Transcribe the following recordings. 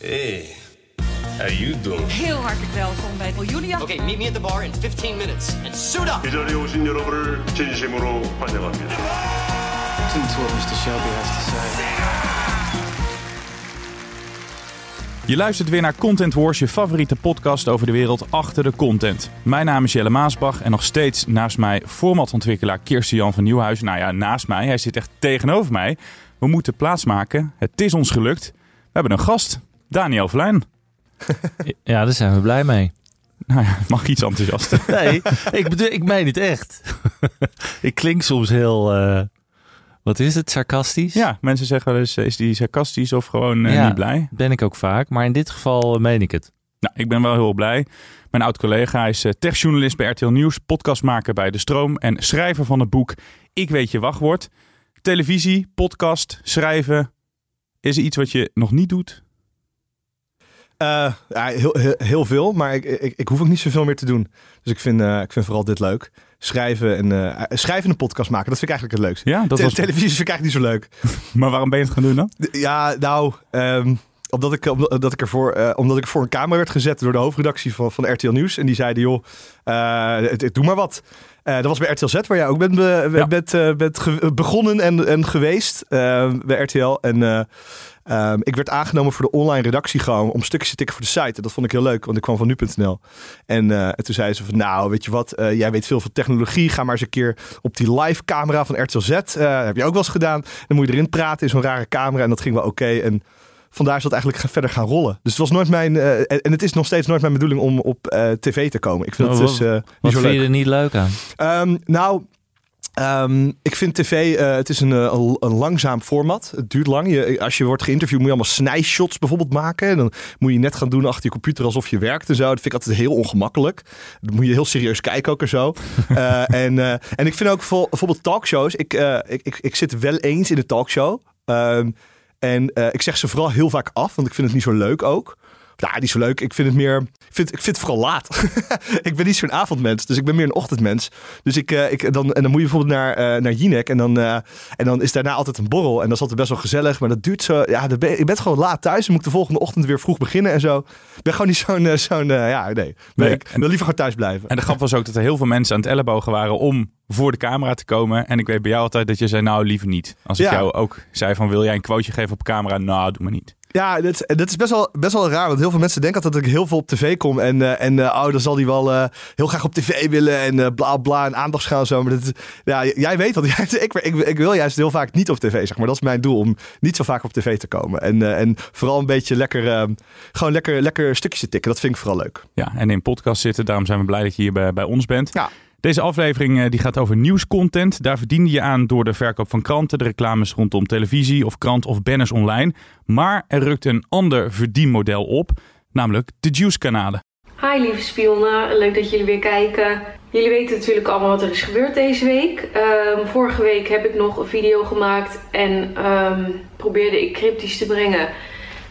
Hey, how you doing? Heel hartelijk welkom bij Julia. Okay, meet me at the bar in 15 minutes and suit up. 이 자리에 오신 여러분을 진심으로 환영합니다. Listen to what Mr. Shelby has to say. Je luistert weer naar Content Wars, je favoriete podcast over de wereld achter de content. Mijn naam is Jelle Maasbach en nog steeds naast mij formatontwikkelaar Kirsten Jan van Nieuwhuizen. Nou ja, naast mij, hij zit echt tegenover mij. We moeten plaatsmaken. Het is ons gelukt. We hebben een gast, Daniel Vlijn. Ja, daar zijn we blij mee. Nou ja, mag iets enthousiaster. Nee, ik bedoel, ik meen het echt. ik klink soms heel, eh, wat is het, sarcastisch? Ja, mensen zeggen wel eens, is die sarcastisch of gewoon eh, Ja, niet blij? Ben ik ook vaak, maar in dit geval eh, meen ik het. Nou, ik ben wel heel blij. Mijn oud-collega is eh, techjournalist bij RTL Nieuws, podcastmaker bij De Stroom en schrijver van het boek Ik weet je wachtwoord. Televisie, podcast, schrijven. Is er iets wat je nog niet doet? Eh, ja, heel, heel, heel veel, maar ik, ik, ik hoef ook niet zoveel meer te doen. Dus ik vind, eh, ik vind vooral dit leuk. Schrijven en, eh, schrijven en een podcast maken, dat vind ik eigenlijk het leukste. Ja, dat Te- was... Televisie vind ik eigenlijk niet zo leuk. Maar waarom ben je het gaan doen dan? Ja, nou, ehm, omdat, ik, omdat, ik ervoor, omdat ik voor een camera werd gezet door de hoofdredactie van, van RTL Nieuws. En die zeiden, joh, het- het- doe maar wat. Eh, dat was bij RTL Z, waar jij ook bent, be- Ja. bent, eh, bent begonnen en, en geweest eh, bij RTL. En eh, ehm, ik werd aangenomen voor de online redactie gewoon om stukjes te tikken voor de site. En dat vond ik heel leuk, want ik kwam van nu.nl. En, en toen zeiden ze van, nou, weet je wat, jij weet veel van technologie. Ga maar eens een keer op die live camera van RTL Z. heb je ook wel eens gedaan. Dan moet je erin praten in zo'n rare camera. En dat ging wel oké. En vandaar is dat eigenlijk verder gaan rollen. Dus het was nooit mijn, eh, en, het is nog steeds nooit mijn bedoeling om op eh, tv te komen. Ik vind Oh, het dus niet Wat zo vind leuk. je er niet leuk aan? Ehm, nou, ehm, ik vind tv, het is een, een, een langzaam format. Het duurt lang. Je, als je wordt geïnterviewd moet je allemaal snijshots bijvoorbeeld maken. En dan moet je net gaan doen achter je computer alsof je werkt en zo. Dat vind ik altijd heel ongemakkelijk. Dan moet je heel serieus kijken ook en zo. En, en ik vind ook vol- bijvoorbeeld talkshows. Ik, ik, ik, ik zit wel eens in een talkshow. Ehm, en eh, ik zeg ze vooral heel vaak af, want ik vind het niet zo leuk ook. Ja, niet zo leuk. Ik vind het meer. Ik vind, ik vind het vooral laat. ik ben niet zo'n avondmens, dus ik ben meer een ochtendmens. Dus ik, eh, ik dan, en dan moet je bijvoorbeeld naar, eh naar Jinek. En dan, eh, en dan is daarna altijd een borrel. En dat is altijd best wel gezellig. Maar dat duurt zo. Ja, dan ben, je bent gewoon laat thuis. Dan moet ik de volgende ochtend weer vroeg beginnen en zo. Ik ben gewoon niet zo'n. zo'n ja, nee. Ik wil liever gewoon thuis blijven. En de grap was ook dat er heel veel mensen aan het ellebogen waren om voor de camera te komen. En ik weet bij jou altijd dat je zei, nou liever niet. Als ik Ja. jou ook zei van, wil jij een quoteje geven op camera? Nou, doe maar niet. Ja, dat, is- dat is best wel, best wel raar. Want heel veel mensen denken dat ik heel veel op tv kom. En, eh, en eh, oh, dan zal die wel eh, heel graag op tv willen. En bla bla. En aandachtsgaan en zo. Maar dat, ja, jij weet dat. Ik, ik, ik wil juist heel vaak niet op tv. Zeg maar. Dat is mijn doel. Om niet zo vaak op tv te komen. En, en vooral een beetje lekker. eh, gewoon lekker, lekker stukjes te tikken. Dat vind ik vooral leuk. Ja, en in podcast zitten. Daarom zijn we blij dat je hier bij, bij ons bent. Ja. Deze aflevering eh, die gaat over nieuwscontent. Daar verdien je aan door de verkoop van kranten, de reclames rondom televisie of krant of banners online. Maar er rukt een ander verdienmodel op, namelijk de Juice-kanalen. Hi lieve spionnen, leuk dat jullie weer kijken. Jullie weten natuurlijk allemaal wat er is gebeurd deze week. Ehm, vorige week heb ik nog een video gemaakt en ehm, probeerde ik cryptisch te brengen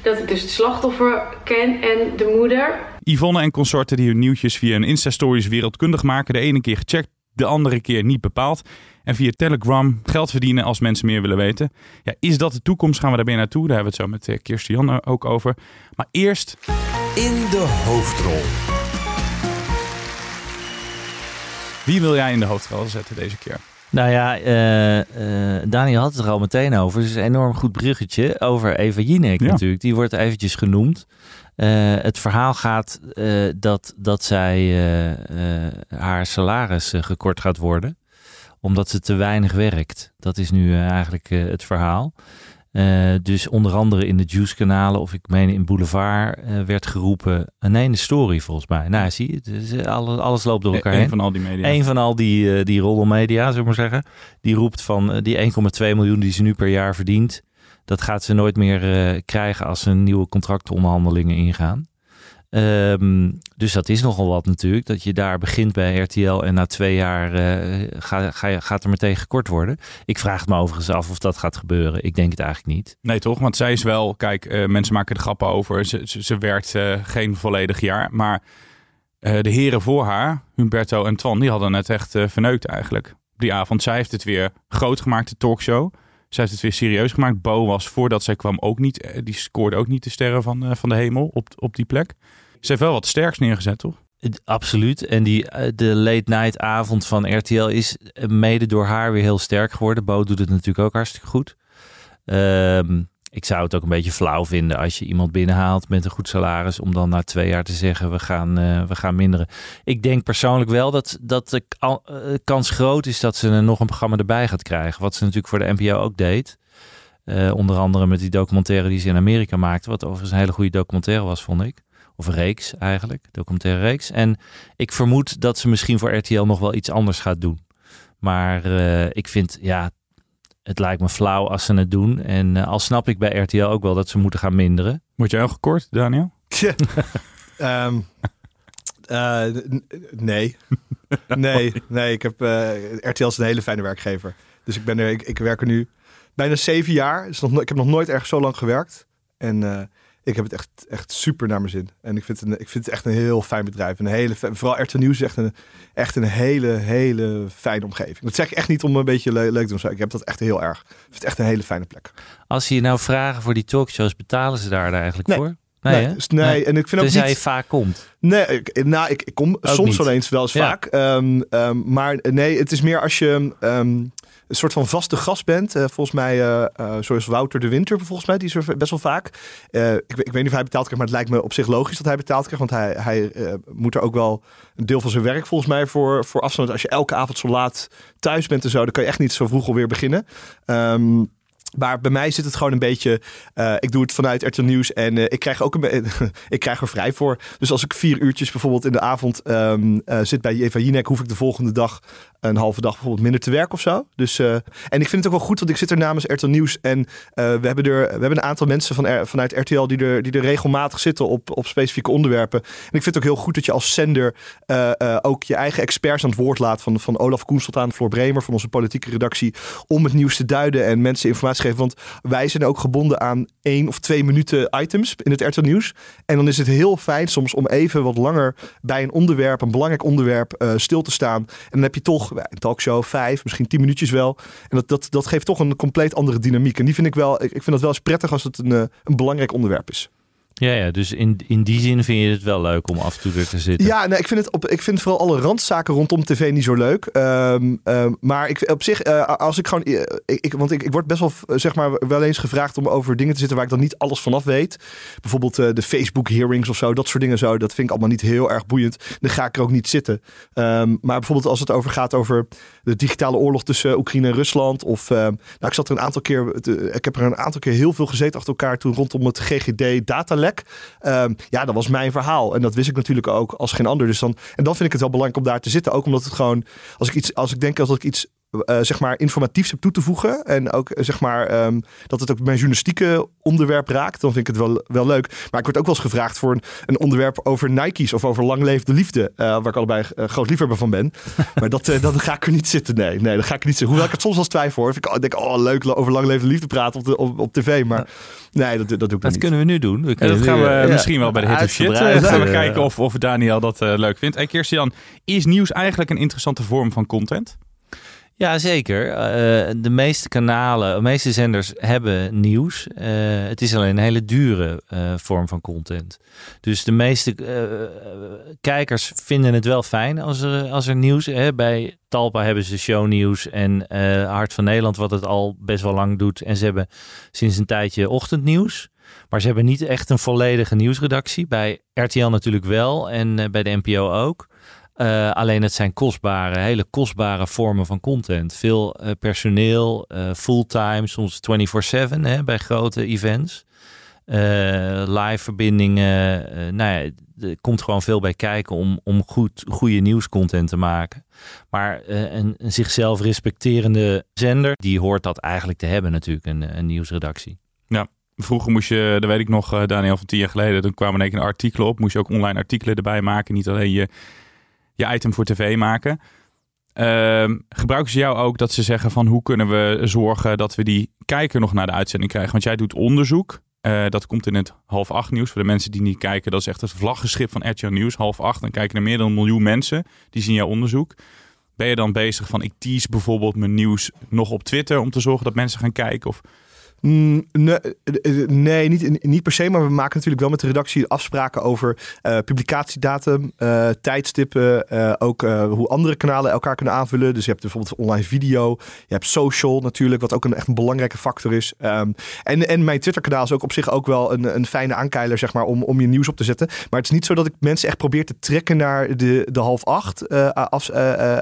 dat ik dus het slachtoffer ken en de moeder. Yvonne en consorten die hun nieuwtjes via hun Insta-stories wereldkundig maken. De ene keer gecheckt, de andere keer niet bepaald. En via Telegram geld verdienen als mensen meer willen weten. Ja, is dat de toekomst? Gaan we daar weer naartoe? Daar hebben we het zo met eh, Kirsten Jan ook over. Maar eerst In de hoofdrol. Wie wil jij in de hoofdrol zetten deze keer? Nou ja, eh, Daniel had het er al meteen over. Het is een enorm goed bruggetje over Eva Jinek Ja. natuurlijk. Die wordt eventjes genoemd. Eh, het verhaal gaat dat, dat zij haar salaris gekort gaat worden. Omdat ze te weinig werkt. Dat is nu eigenlijk het verhaal. Eh, dus onder andere in de Juice-kanalen, of ik meen in Boulevard, eh, werd geroepen. eh, nee, in de story volgens mij. Nou, zie je, is, eh, alles, alles loopt door elkaar Een heen. van al die media. Een van al die, die roddelmedia, zullen we maar zeggen. Die roept van die 1,2 miljoen die ze nu per jaar verdient. Dat gaat ze nooit meer krijgen als ze nieuwe contractonderhandelingen ingaan. Ehm, dus dat is nogal wat natuurlijk. Dat je daar begint bij RTL en na twee jaar uh, ga, ga, gaat er meteen gekort worden. Ik vraag me overigens af of dat gaat gebeuren. Ik denk het eigenlijk niet. Nee toch? Want zij is wel, kijk, uh, mensen maken er grappen over. Ze, ze, werkt uh, geen volledig jaar. Maar de heren voor haar, Humberto en Twan, die hadden het echt verneukt eigenlijk. Die avond, zij heeft het weer groot gemaakt, de talkshow. Zij heeft het weer serieus gemaakt. Bo was voordat zij kwam ook niet. Die scoorde ook niet de sterren van, van de hemel op, op die plek. Ze heeft wel wat sterks neergezet, toch? Absoluut. En die, de late night avond van RTL is mede door haar weer heel sterk geworden. Bo doet het natuurlijk ook hartstikke goed. Um, ik zou het ook een beetje flauw vinden als je iemand binnenhaalt met een goed salaris. Om dan na twee jaar te zeggen we gaan, uh, we gaan minderen. Ik denk persoonlijk wel dat, dat de kans groot is dat ze nog een programma erbij gaat krijgen. Wat ze natuurlijk voor de NPO ook deed. Uh, onder andere met die documentaire die ze in Amerika maakte. Wat overigens een hele goede documentaire was, vond ik. Of reeks eigenlijk, documentaire reeks. En ik vermoed dat ze misschien voor RTL nog wel iets anders gaat doen. Maar ik vind, ja, het lijkt me flauw als ze het doen. En uh, al snap ik bij RTL ook wel dat ze moeten gaan minderen. Word jij al gekort, Daniel? um, uh, nee. nee, nee. Ik heb, RTL is een hele fijne werkgever. Dus ik ben er, ik, ik werk er nu bijna zeven jaar. Is nog, ik heb nog nooit ergens zo lang gewerkt. En ik heb het echt, echt super naar mijn zin. En ik vind, het, ik vind het echt een heel fijn bedrijf. Een hele, vooral RTL Nieuws is echt een, echt een hele, hele fijne omgeving. Dat zeg ik echt niet om een beetje le leuk te doen. Ik heb dat echt heel erg. Ik vind het echt een hele fijne plek. Als je nou vragen voor die talkshows, betalen ze daar eigenlijk nee. voor? Nee, nee, nee, nee, en ik vind ook Tenzij niet... vaak komt. Nee, ik, nou, ik, ik kom Ook soms wel eens, wel eens Ja. vaak. Ehm, ehm, maar nee, het is meer als je ehm, een soort van vaste gast bent. Eh, volgens mij, eh, zoals Wouter de Winter, volgens mij, die is best wel vaak. Ik, ik weet niet of hij betaald krijgt, maar het lijkt me op zich logisch dat hij betaald krijgt. Want hij, hij moet er ook wel een deel van zijn werk volgens mij voor, voor afstand. Als je elke avond zo laat thuis bent en zo, dan kan je echt niet zo vroeg alweer beginnen. Ehm, maar bij mij zit het gewoon een beetje. ik doe het vanuit RTL Nieuws en ik krijg ook een ik krijg er vrij voor. Dus als ik vier uurtjes bijvoorbeeld in de avond ehm, eh, zit bij Eva Jinek, hoef ik de volgende dag een halve dag bijvoorbeeld minder te werken of zo. Dus, eh, en ik vind het ook wel goed, want ik zit er namens RTL Nieuws en eh, we, hebben er, we hebben een aantal mensen van, vanuit RTL die er, die er regelmatig zitten op, op specifieke onderwerpen. En ik vind het ook heel goed dat je als zender eh, ook je eigen experts aan het woord laat. Van, van Olaf Koens tot aan Floor Bremer van onze politieke redactie. Om het nieuws te duiden en mensen informatie te geven. Want wij zijn ook gebonden aan één of twee minuten items in het RTL Nieuws. En dan is het heel fijn soms om even wat langer bij een onderwerp, een belangrijk onderwerp, stil te staan. En dan heb je toch een talkshow vijf, misschien tien minuutjes wel. En dat, dat, dat geeft toch een compleet andere dynamiek. En die vind ik wel, ik, ik vind dat wel eens prettig als het een, eh, een belangrijk onderwerp is. Ja, ja, dus in, in die zin vind je het wel leuk om af en toe er te zitten. Ja, nee, ik, vind het op, ik vind vooral alle randzaken rondom tv niet zo leuk. Ehm, ehm, maar ik, op zich, eh, als ik gewoon. eh, ik, want ik, ik word best wel, zeg maar, wel eens gevraagd om over dingen te zitten waar ik dan niet alles vanaf weet. Bijvoorbeeld eh, de Facebook-hearings of zo, dat soort dingen zo. Dat vind ik allemaal niet heel erg boeiend. Dan ga ik er ook niet zitten. Ehm, maar bijvoorbeeld als het over gaat over de digitale oorlog tussen Oekraïne en Rusland. Of, nou, ik zat er een aantal keer. ik heb er een aantal keer heel veel gezeten achter elkaar toen rondom het Ehm, ja, dat was mijn verhaal. En dat wist ik natuurlijk ook als geen ander. Dus dan, en dan vind ik het wel belangrijk om daar te zitten. Ook omdat het gewoon, als ik, iets, als ik denk dat ik iets eh, zeg maar informatiefs heb toe te voegen. En ook eh, zeg maar ehm, dat het ook mijn journalistieke onderwerp raakt. Dan vind ik het wel, wel leuk. Maar ik word ook wel eens gevraagd voor een, een onderwerp over Nike's of over lang leefde liefde. eh, waar ik allebei groot liefhebber van ben. maar dat, eh, dan ga ik er niet zitten. Nee, nee, dat ga ik niet zitten. Hoewel ik het soms wel eens twijfel hoor. Ik, denk, oh leuk over lang leefde liefde praten op, de, op, op tv. Maar nee, dat, dat doe ik dan Dat niet. kunnen we nu doen. We Ja, kunnen dat gaan we misschien wel bij de hit of shit. uitgebreid, gaan we kijken of, of Daniel dat eh, leuk vindt. Hey Kirstian, is nieuws eigenlijk een interessante vorm van content? Ja, zeker. Eh, de meeste kanalen, de meeste zenders hebben nieuws. Eh, het is alleen een hele dure eh, vorm van content. Dus de meeste kijkers vinden het wel fijn als er, als er nieuws... Hè, bij Talpa hebben ze shownieuws en Hart van Nederland... wat het al best wel lang doet. En ze hebben sinds een tijdje ochtendnieuws. Maar ze hebben niet echt een volledige nieuwsredactie. Bij RTL natuurlijk wel en bij de NPO ook. Uh, alleen het zijn kostbare, hele kostbare vormen van content. Veel uh, personeel, uh, fulltime, soms 24/7 hè, bij grote events. live verbindingen. nou ja, er komt gewoon veel bij kijken om, om goed, goede nieuwscontent te maken. Maar een, een zichzelf respecterende zender, die hoort dat eigenlijk te hebben natuurlijk, een, een nieuwsredactie. Ja, vroeger moest je, dat weet ik nog, eh, Daniel, van tien jaar geleden, dan kwamen in één keer artikelen op. Moest je ook online artikelen erbij maken, niet alleen je, je item voor tv maken. Ehm, gebruiken ze jou ook dat ze zeggen van hoe kunnen we zorgen dat we die kijker nog naar de uitzending krijgen? Want jij doet onderzoek. Eh, dat komt in het half acht nieuws. Voor de mensen die niet kijken, dat is echt het vlaggenschip van RTL Nieuws. Half acht, dan kijken er meer dan een miljoen mensen. Die zien jouw onderzoek. Ben je dan bezig van ik tease bijvoorbeeld mijn nieuws nog op Twitter om te zorgen dat mensen gaan kijken? Of nee, eh, nee niet, niet per se. Maar we maken natuurlijk wel met de redactie afspraken over uh, publicatiedatum, tijdstippen. ook hoe andere kanalen elkaar kunnen aanvullen. Dus je hebt bijvoorbeeld online video. Je hebt social natuurlijk, wat ook een echt een belangrijke factor is. Um, en, en mijn Twitter-kanaal is ook op zich ook wel een, een fijne aankeiler, zeg maar, om, om je nieuws op te zetten. Maar het is niet zo dat ik mensen echt probeer te trekken naar de, de half acht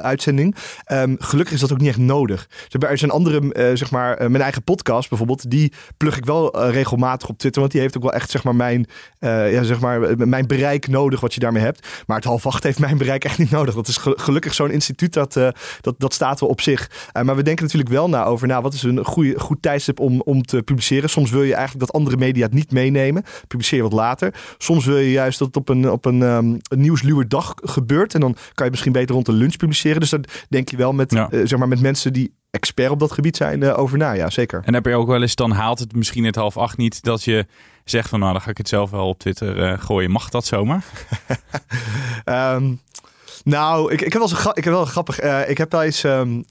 uitzending. Um, gelukkig is dat ook niet echt nodig. Er zijn andere, zeg maar, mijn eigen podcast bijvoorbeeld die plug ik wel eh, regelmatig op Twitter. Want die heeft ook wel echt zeg maar, mijn, uh, ja, zeg maar, mijn bereik nodig wat je daarmee hebt. Maar het half acht heeft mijn bereik echt niet nodig. Dat is gelukkig zo'n instituut dat, uh, dat, dat staat wel op zich. maar we denken natuurlijk wel na over nou, wat is een goede, goed tijdstip om, om te publiceren. Soms wil je eigenlijk dat andere media het niet meenemen. Publiceer wat later. Soms wil je juist dat het op een, op een, um, een nieuwsluwe dag gebeurt. En dan kan je misschien beter rond de lunch publiceren. Dus dan denk je wel met, ja. zeg maar, met mensen die expert op dat gebied zijn uh, over na. Ja, zeker. En heb je ook wel eens, dan haalt het misschien het half acht niet dat je zegt van nou, dan ga ik het zelf wel op Twitter uh, gooien. Mag dat zomaar? um, nou, ik, ik heb wel zo ik heb wel grappig. Uh, ik heb wel eens. Um,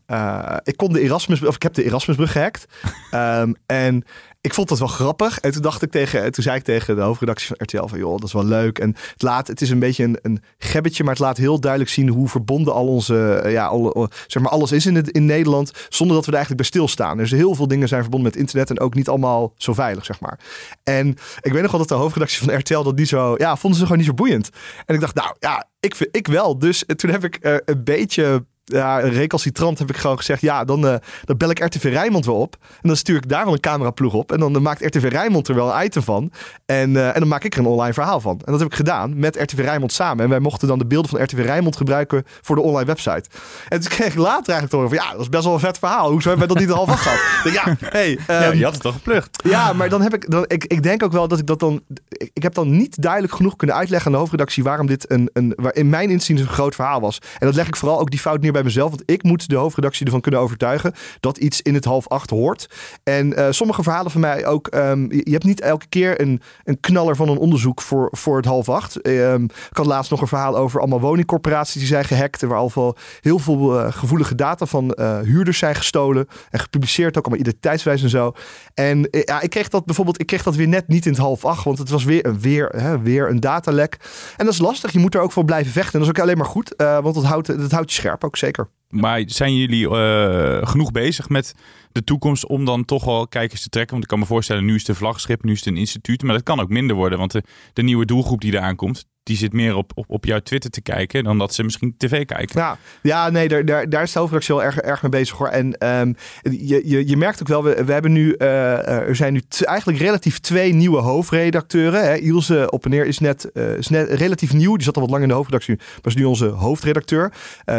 ik kon de Erasmus of ik heb de Erasmusbrug gehackt. um, en ik vond dat wel grappig. En toen dacht ik tegen, toen zei ik tegen de hoofdredactie van RTL van joh, dat is wel leuk. En het laat, het is een beetje een, een gebbetje, maar het laat heel duidelijk zien hoe verbonden al onze, ja, al, zeg maar alles is in, het, in Nederland, zonder dat we er eigenlijk bij stilstaan. Dus heel veel dingen zijn verbonden met internet en ook niet allemaal zo veilig, zeg maar. En ik weet nog wel dat de hoofdredactie van RTL dat niet zo, ja, vonden ze gewoon niet zo boeiend. En ik dacht, nou ja, ik, ik wel. Dus toen heb ik een beetje ja, recalcitrant heb ik gewoon gezegd, ja, dan, uh, dan bel ik RTV Rijnmond wel op. En dan stuur ik daar wel een cameraploeg op. En dan, dan maakt RTV Rijnmond er wel een item van. En, uh, en dan maak ik er een online verhaal van. En dat heb ik gedaan met RTV Rijnmond samen. En wij mochten dan de beelden van RTV Rijnmond gebruiken voor de online website. En toen kreeg ik later eigenlijk te horen van, ja, dat is best wel een vet verhaal. Hoezo hebben wij dat niet al van gehad? ja, hey, um, ja, je had het toch geplucht. Ja, maar dan heb ik, dan, ik, ik denk ook wel dat ik dat dan, ik, ik heb dan niet duidelijk genoeg kunnen uitleggen aan de hoofdredactie waarom dit een, een waar in mijn inziens een groot verhaal was. En dat leg ik vooral ook die fout neer bij mezelf, want ik moet de hoofdredactie ervan kunnen overtuigen dat iets in het half acht hoort. En uh, sommige verhalen van mij ook, um, je hebt niet elke keer een, een knaller van een onderzoek voor, voor het half acht. Um, ik had laatst nog een verhaal over allemaal woningcorporaties die zijn gehackt. En waar al veel, heel veel uh, gevoelige data van uh, huurders zijn gestolen. En gepubliceerd, ook allemaal identiteitswijs en zo. En ja, ik kreeg dat bijvoorbeeld, ik kreeg dat weer net niet in het half acht. Want het was weer, een, weer, hè, weer een datalek. En dat is lastig. Je moet er ook voor blijven vechten. En dat is ook alleen maar goed. want dat houdt, dat houdt je scherp ook. Baker. Maar zijn jullie uh, genoeg bezig met de toekomst om dan toch wel kijkers te trekken? Want ik kan me voorstellen, nu is het een vlaggenschip, nu is het een instituut. Maar dat kan ook minder worden, want de, nieuwe doelgroep die eraan komt, die zit meer op, op, op jouw Twitter te kijken dan dat ze misschien tv kijken. Ja, ja nee, daar, daar, daar is de hoofdredactie wel erg, erg mee bezig hoor. En um, je, je, je merkt ook wel, we, we hebben nu, uh, er zijn nu eigenlijk relatief twee nieuwe hoofdredacteuren. Hè. Ilse op en neer is net, is net relatief nieuw, die zat al wat lang in de hoofdredactie, maar is nu onze hoofdredacteur.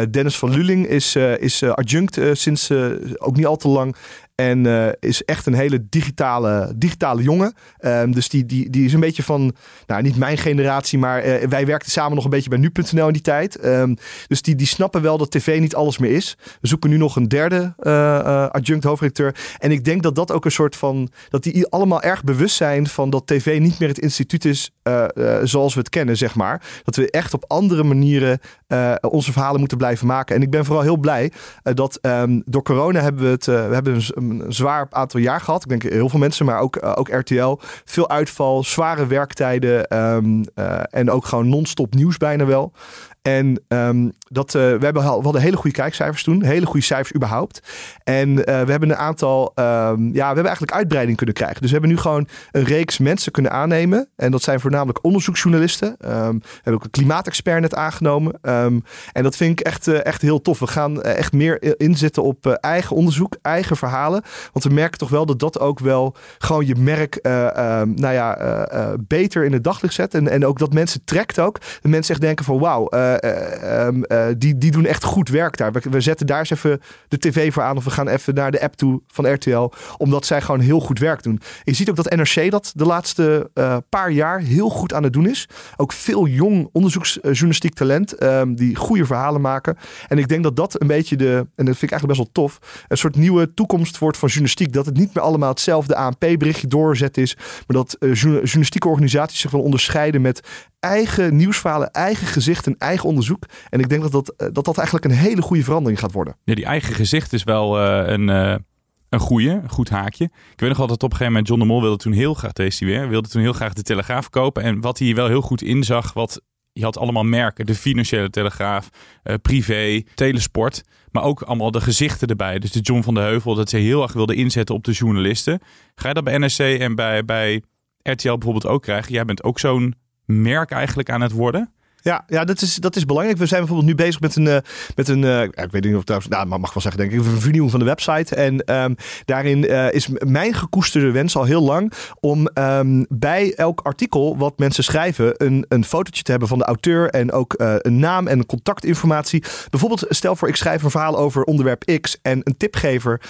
Dennis van Luling is, is adjunct sinds ook niet al te lang. En is echt een hele digitale, digitale jongen. Um, dus die, die, die is een beetje van, nou niet mijn generatie, maar wij werkten samen nog een beetje bij nu.nl in die tijd. Um, dus die, die snappen wel dat tv niet alles meer is. We zoeken nu nog een derde adjunct hoofdredacteur. En ik denk dat dat ook een soort van, dat die allemaal erg bewust zijn van dat tv niet meer het instituut is zoals we het kennen, zeg maar. Dat we echt op andere manieren onze verhalen moeten blijven maken. En ik ben vooral heel blij dat um, door corona hebben we het, we hebben een zwaar aantal jaar gehad. Ik denk heel veel mensen, maar ook, ook RTL. Veel uitval, zware werktijden uh, en ook gewoon non-stop nieuws bijna wel. En um, dat, uh, we, hebben, we hadden hele goede kijkcijfers toen. Hele goede cijfers überhaupt. En uh, we hebben een aantal... Um, ja, we hebben eigenlijk uitbreiding kunnen krijgen. Dus we hebben nu gewoon een reeks mensen kunnen aannemen. En dat zijn voornamelijk onderzoeksjournalisten. Um, we hebben ook een klimaatexpert net aangenomen. en dat vind ik echt, uh, echt heel tof. We gaan echt meer inzetten op eigen onderzoek, eigen verhalen. Want we merken toch wel dat dat ook wel gewoon je merk nou ja, beter in het daglicht zet. En, en ook dat mensen trekt ook. Dat mensen echt denken van wauw eh, ehm, eh, die, die doen echt goed werk daar. We, zetten daar eens even de tv voor aan of we gaan even naar de app toe van RTL. Omdat zij gewoon heel goed werk doen. Je ziet ook dat NRC dat de laatste eh, paar jaar heel goed aan het doen is. Ook veel jong onderzoeksjournalistiek talent ehm, die goede verhalen maken. En ik denk dat dat een beetje de, en dat vind ik eigenlijk best wel tof, een soort nieuwe toekomst wordt van journalistiek. Dat het niet meer allemaal hetzelfde ANP-berichtje doorzet is. Maar dat eh, journa- journalistieke organisaties zich wel onderscheiden met eigen nieuwsverhalen, eigen gezicht en eigen onderzoek. En ik denk dat dat, eh, dat, dat eigenlijk een hele goede verandering gaat worden. Ja, die eigen gezicht is wel eh, een, eh, een goeie, een goed haakje. Ik weet nog altijd op een gegeven moment, John de Mol wilde toen heel graag, deze weer, wilde toen heel graag de Telegraaf kopen. En wat hij wel heel goed inzag, wat je had allemaal merken, de Financiële Telegraaf, Privé, Telesport, maar ook allemaal de gezichten erbij. Dus de John van de Heuvel, dat ze heel erg wilde inzetten op de journalisten. Ga je dat bij NRC en bij, bij RTL bijvoorbeeld ook krijgen? Jij bent ook zo'n merk eigenlijk aan het worden. Ja, ja dat, is, dat is belangrijk. We zijn bijvoorbeeld nu bezig met een, eh, met een eh, ik weet niet of trouwens, nou, mag wel zeggen, denk ik, een vernieuwing van de website. En ehm, daarin eh, is mijn gekoesterde wens al heel lang om ehm, bij elk artikel wat mensen schrijven een, een fotootje te hebben van de auteur en ook een naam en contactinformatie. Bijvoorbeeld, stel voor ik schrijf een verhaal over onderwerp X en een tipgever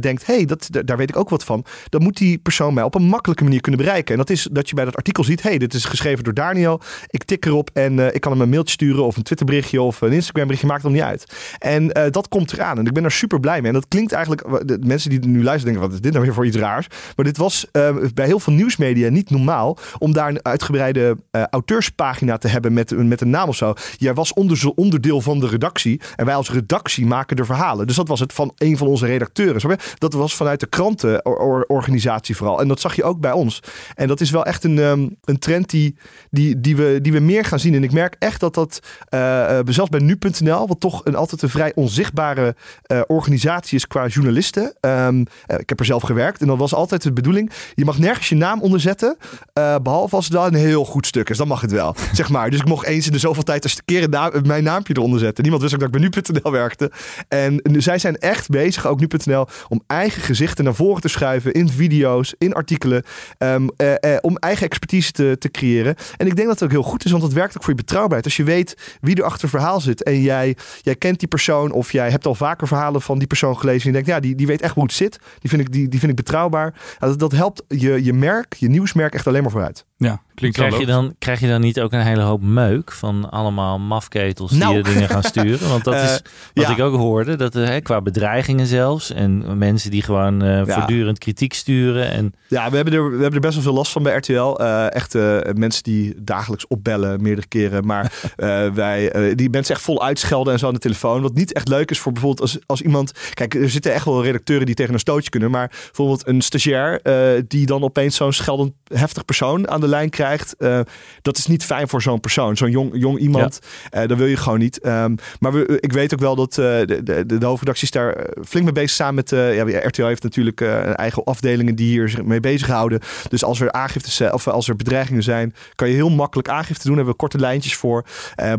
denkt, hey, dat, da- daar weet ik ook wat van. Dan moet die persoon mij op een makkelijke manier kunnen bereiken. En dat is dat je bij dat artikel ziet, hey, dit is geschreven door Daniel. Ik tik erop en ik kan hem een mailtje sturen of een Twitterberichtje of een Instagram berichtje, maakt het niet uit. En eh, dat komt eraan en ik ben er super blij mee. En dat klinkt eigenlijk, de mensen die nu luisteren denken, wat is dit nou weer voor iets raars? Maar dit was eh, bij heel veel nieuwsmedia niet normaal om daar een uitgebreide eh, auteurspagina te hebben met, met een naam of zo. Jij was onder, onderdeel van de redactie en wij als redactie maken de verhalen. Dus dat was het van een van onze redacteuren. Dat was vanuit de krantenorganisatie vooral. En dat zag je ook bij ons. En dat is wel echt een, ehm, een trend die, die, die, we, die we meer gaan zien. En ik merk echt dat dat, eh, zelfs bij nu.nl, wat toch een, altijd een vrij onzichtbare eh, organisatie is qua journalisten. Ehm, eh, ik heb er zelf gewerkt en dat was altijd de bedoeling. Je mag nergens je naam onderzetten, eh, behalve als het wel een heel goed stuk is. Dan mag het wel, zeg maar. Dus ik mocht eens in de zoveel tijd eens een keer een naam, mijn naampje eronder zetten. Niemand wist ook dat ik bij nu.nl werkte. En nu, zij zijn echt bezig, ook nu.nl, om eigen gezichten naar voren te schuiven in video's, in artikelen, ehm, eh, eh, om eigen expertise te, te creëren. En ik denk dat het ook heel goed is, want het werkt ook voor je betrouwbaarheid. Als je weet wie er achter verhaal zit en jij, jij kent die persoon of jij hebt al vaker verhalen van die persoon gelezen en je denkt, ja, die, die weet echt hoe het zit. Die vind ik, die, die vind ik betrouwbaar. Dat, dat helpt je, je merk, je nieuwsmerk echt alleen maar vooruit. Ja, klinkt wel Krijg je, dan, krijg je dan niet ook een hele hoop meuk van allemaal mafketels die Nou. je dingen gaan sturen? Want dat Eh, is wat ja. ik ook hoorde, dat, eh, hè, qua bedreigingen zelfs. En mensen die gewoon eh, voortdurend kritiek sturen. En Ja, we hebben, er, we hebben er best wel veel last van bij RTL. Eh echt eh, mensen die dagelijks opbellen, meerdere keren. Maar eh, wij, eh, die mensen echt vol uitschelden en zo aan de telefoon. Wat niet echt leuk is voor bijvoorbeeld als, als iemand... Kijk, er zitten echt wel redacteuren die tegen een stootje kunnen. Maar bijvoorbeeld een stagiair eh, die dan opeens zo'n scheldend heftig persoon aan de lijn krijgt. eh, dat is niet fijn voor zo'n persoon. Zo'n jong, jong iemand, eh, dat wil je gewoon niet. Ehm, maar we, ik weet ook wel dat eh, de, de, de hoofdredactie is daar flink mee bezig samen met... ja, RTL heeft natuurlijk eigen afdelingen die hier zich mee bezighouden. Dus als er aangiftes zijn, of als er bedreigingen zijn, kan je heel makkelijk aangifte doen. Daar hebben we korte lijntjes voor.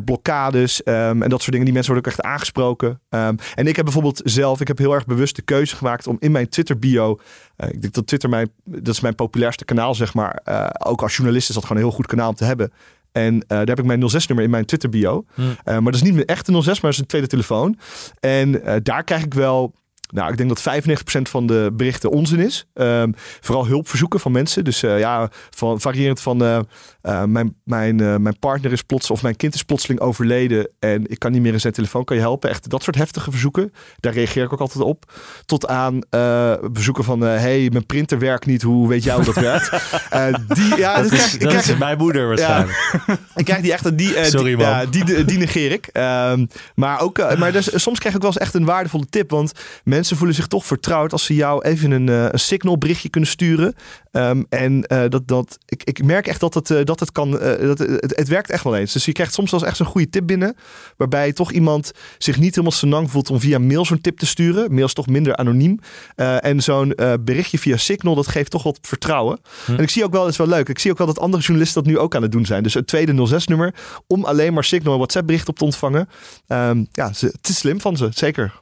Blokkades ehm, en dat soort dingen. Die mensen worden ook echt aangesproken. Ehm, en ik heb bijvoorbeeld zelf, ik heb heel erg bewust de keuze gemaakt om in mijn Twitter bio... eh, ik denk dat Twitter mijn, dat is mijn populairste kanaal, zeg maar. Eh, ook als journalist is dat gewoon een heel goed kanaal om te hebben. En eh, daar heb ik mijn 06-nummer in mijn Twitter bio. Hmm. Eh, maar dat is niet mijn echte 06, maar dat is een tweede telefoon. En daar krijg ik wel... Nou, ik denk dat 95% van de berichten onzin is. Ehm, vooral hulpverzoeken van mensen. Dus ja, van, variërend van eh, mijn, mijn, eh, mijn partner is plots of mijn kind is plotseling overleden en ik kan niet meer in zijn telefoon, kan je helpen? Echt dat soort heftige verzoeken. Daar reageer ik ook altijd op. Tot aan eh verzoeken van, hey, mijn printer werkt niet. Hoe weet jij hoe dat werkt? Die, ja, dat dat is, krijg- ik dat krijg- is mijn moeder waarschijnlijk. ik krijg die echt, die, Sorry, die, man. ja, die, die negeer ik. Ehm, maar ook, maar dus, soms krijg ik wel eens echt een waardevolle tip. Want mensen voelen zich toch vertrouwd als ze jou even een, een signal berichtje kunnen sturen. Ehm, en dat, dat, ik, ik merk echt dat het, eh, dat het kan, eh, dat, het, het werkt echt wel eens. Dus je krijgt soms wel eens echt zo'n goede tip binnen. Waarbij toch iemand zich niet helemaal senang voelt om via mail zo'n tip te sturen. Mail is toch minder anoniem. Eh, en zo'n eh, berichtje via Signal, dat geeft toch wat vertrouwen. En ik zie ook wel, het is wel leuk. Ik zie ook wel dat andere journalisten dat nu ook aan het doen zijn. Dus een tweede 06-nummer om alleen maar Signal en WhatsApp bericht op te ontvangen. Ehm, ja, ze, het is slim van ze, zeker.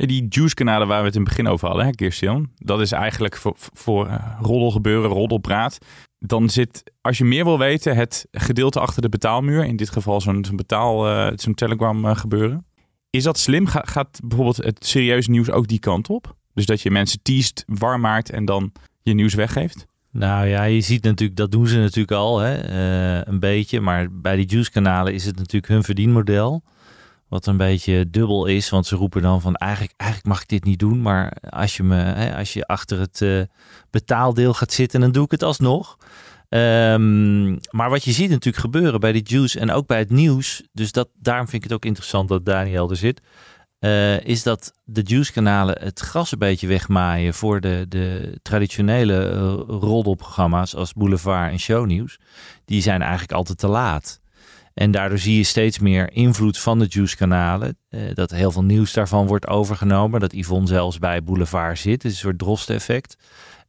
Ja, die juice-kanalen waar we het in het begin over hadden, hè, Kirstian. Dat is eigenlijk voor, voor eh, roddelgebeuren, roddelpraat. Dan zit, als je meer wil weten, het gedeelte achter de betaalmuur. In dit geval zo'n betaal, eh, zo'n Telegram eh, gebeuren. Is dat slim? Ga- gaat bijvoorbeeld het serieuze nieuws ook die kant op? Dus dat je mensen teest, warm maakt en dan je nieuws weggeeft? Nou ja, je ziet natuurlijk, dat doen ze natuurlijk al hè, eh, een beetje. Maar bij die juice-kanalen is het natuurlijk hun verdienmodel. Wat een beetje dubbel is, want ze roepen dan van eigenlijk, eigenlijk mag ik dit niet doen. Maar als je, me, hè, als je achter het eh, betaaldeel gaat zitten, dan doe ik het alsnog. Ehm, maar wat je ziet natuurlijk gebeuren bij die juice en ook bij het nieuws. Dus dat, daarom vind ik het ook interessant dat Daniel er zit. eh, is dat de juice-kanalen het gras een beetje wegmaaien voor de, de traditionele eh, roddelprogramma's als Boulevard en Shownieuws. Die zijn eigenlijk altijd te laat. En daardoor zie je steeds meer invloed van de juice-kanalen. eh, dat heel veel nieuws daarvan wordt overgenomen. Dat Yvonne zelfs bij Boulevard zit. Het is een soort droste-effect.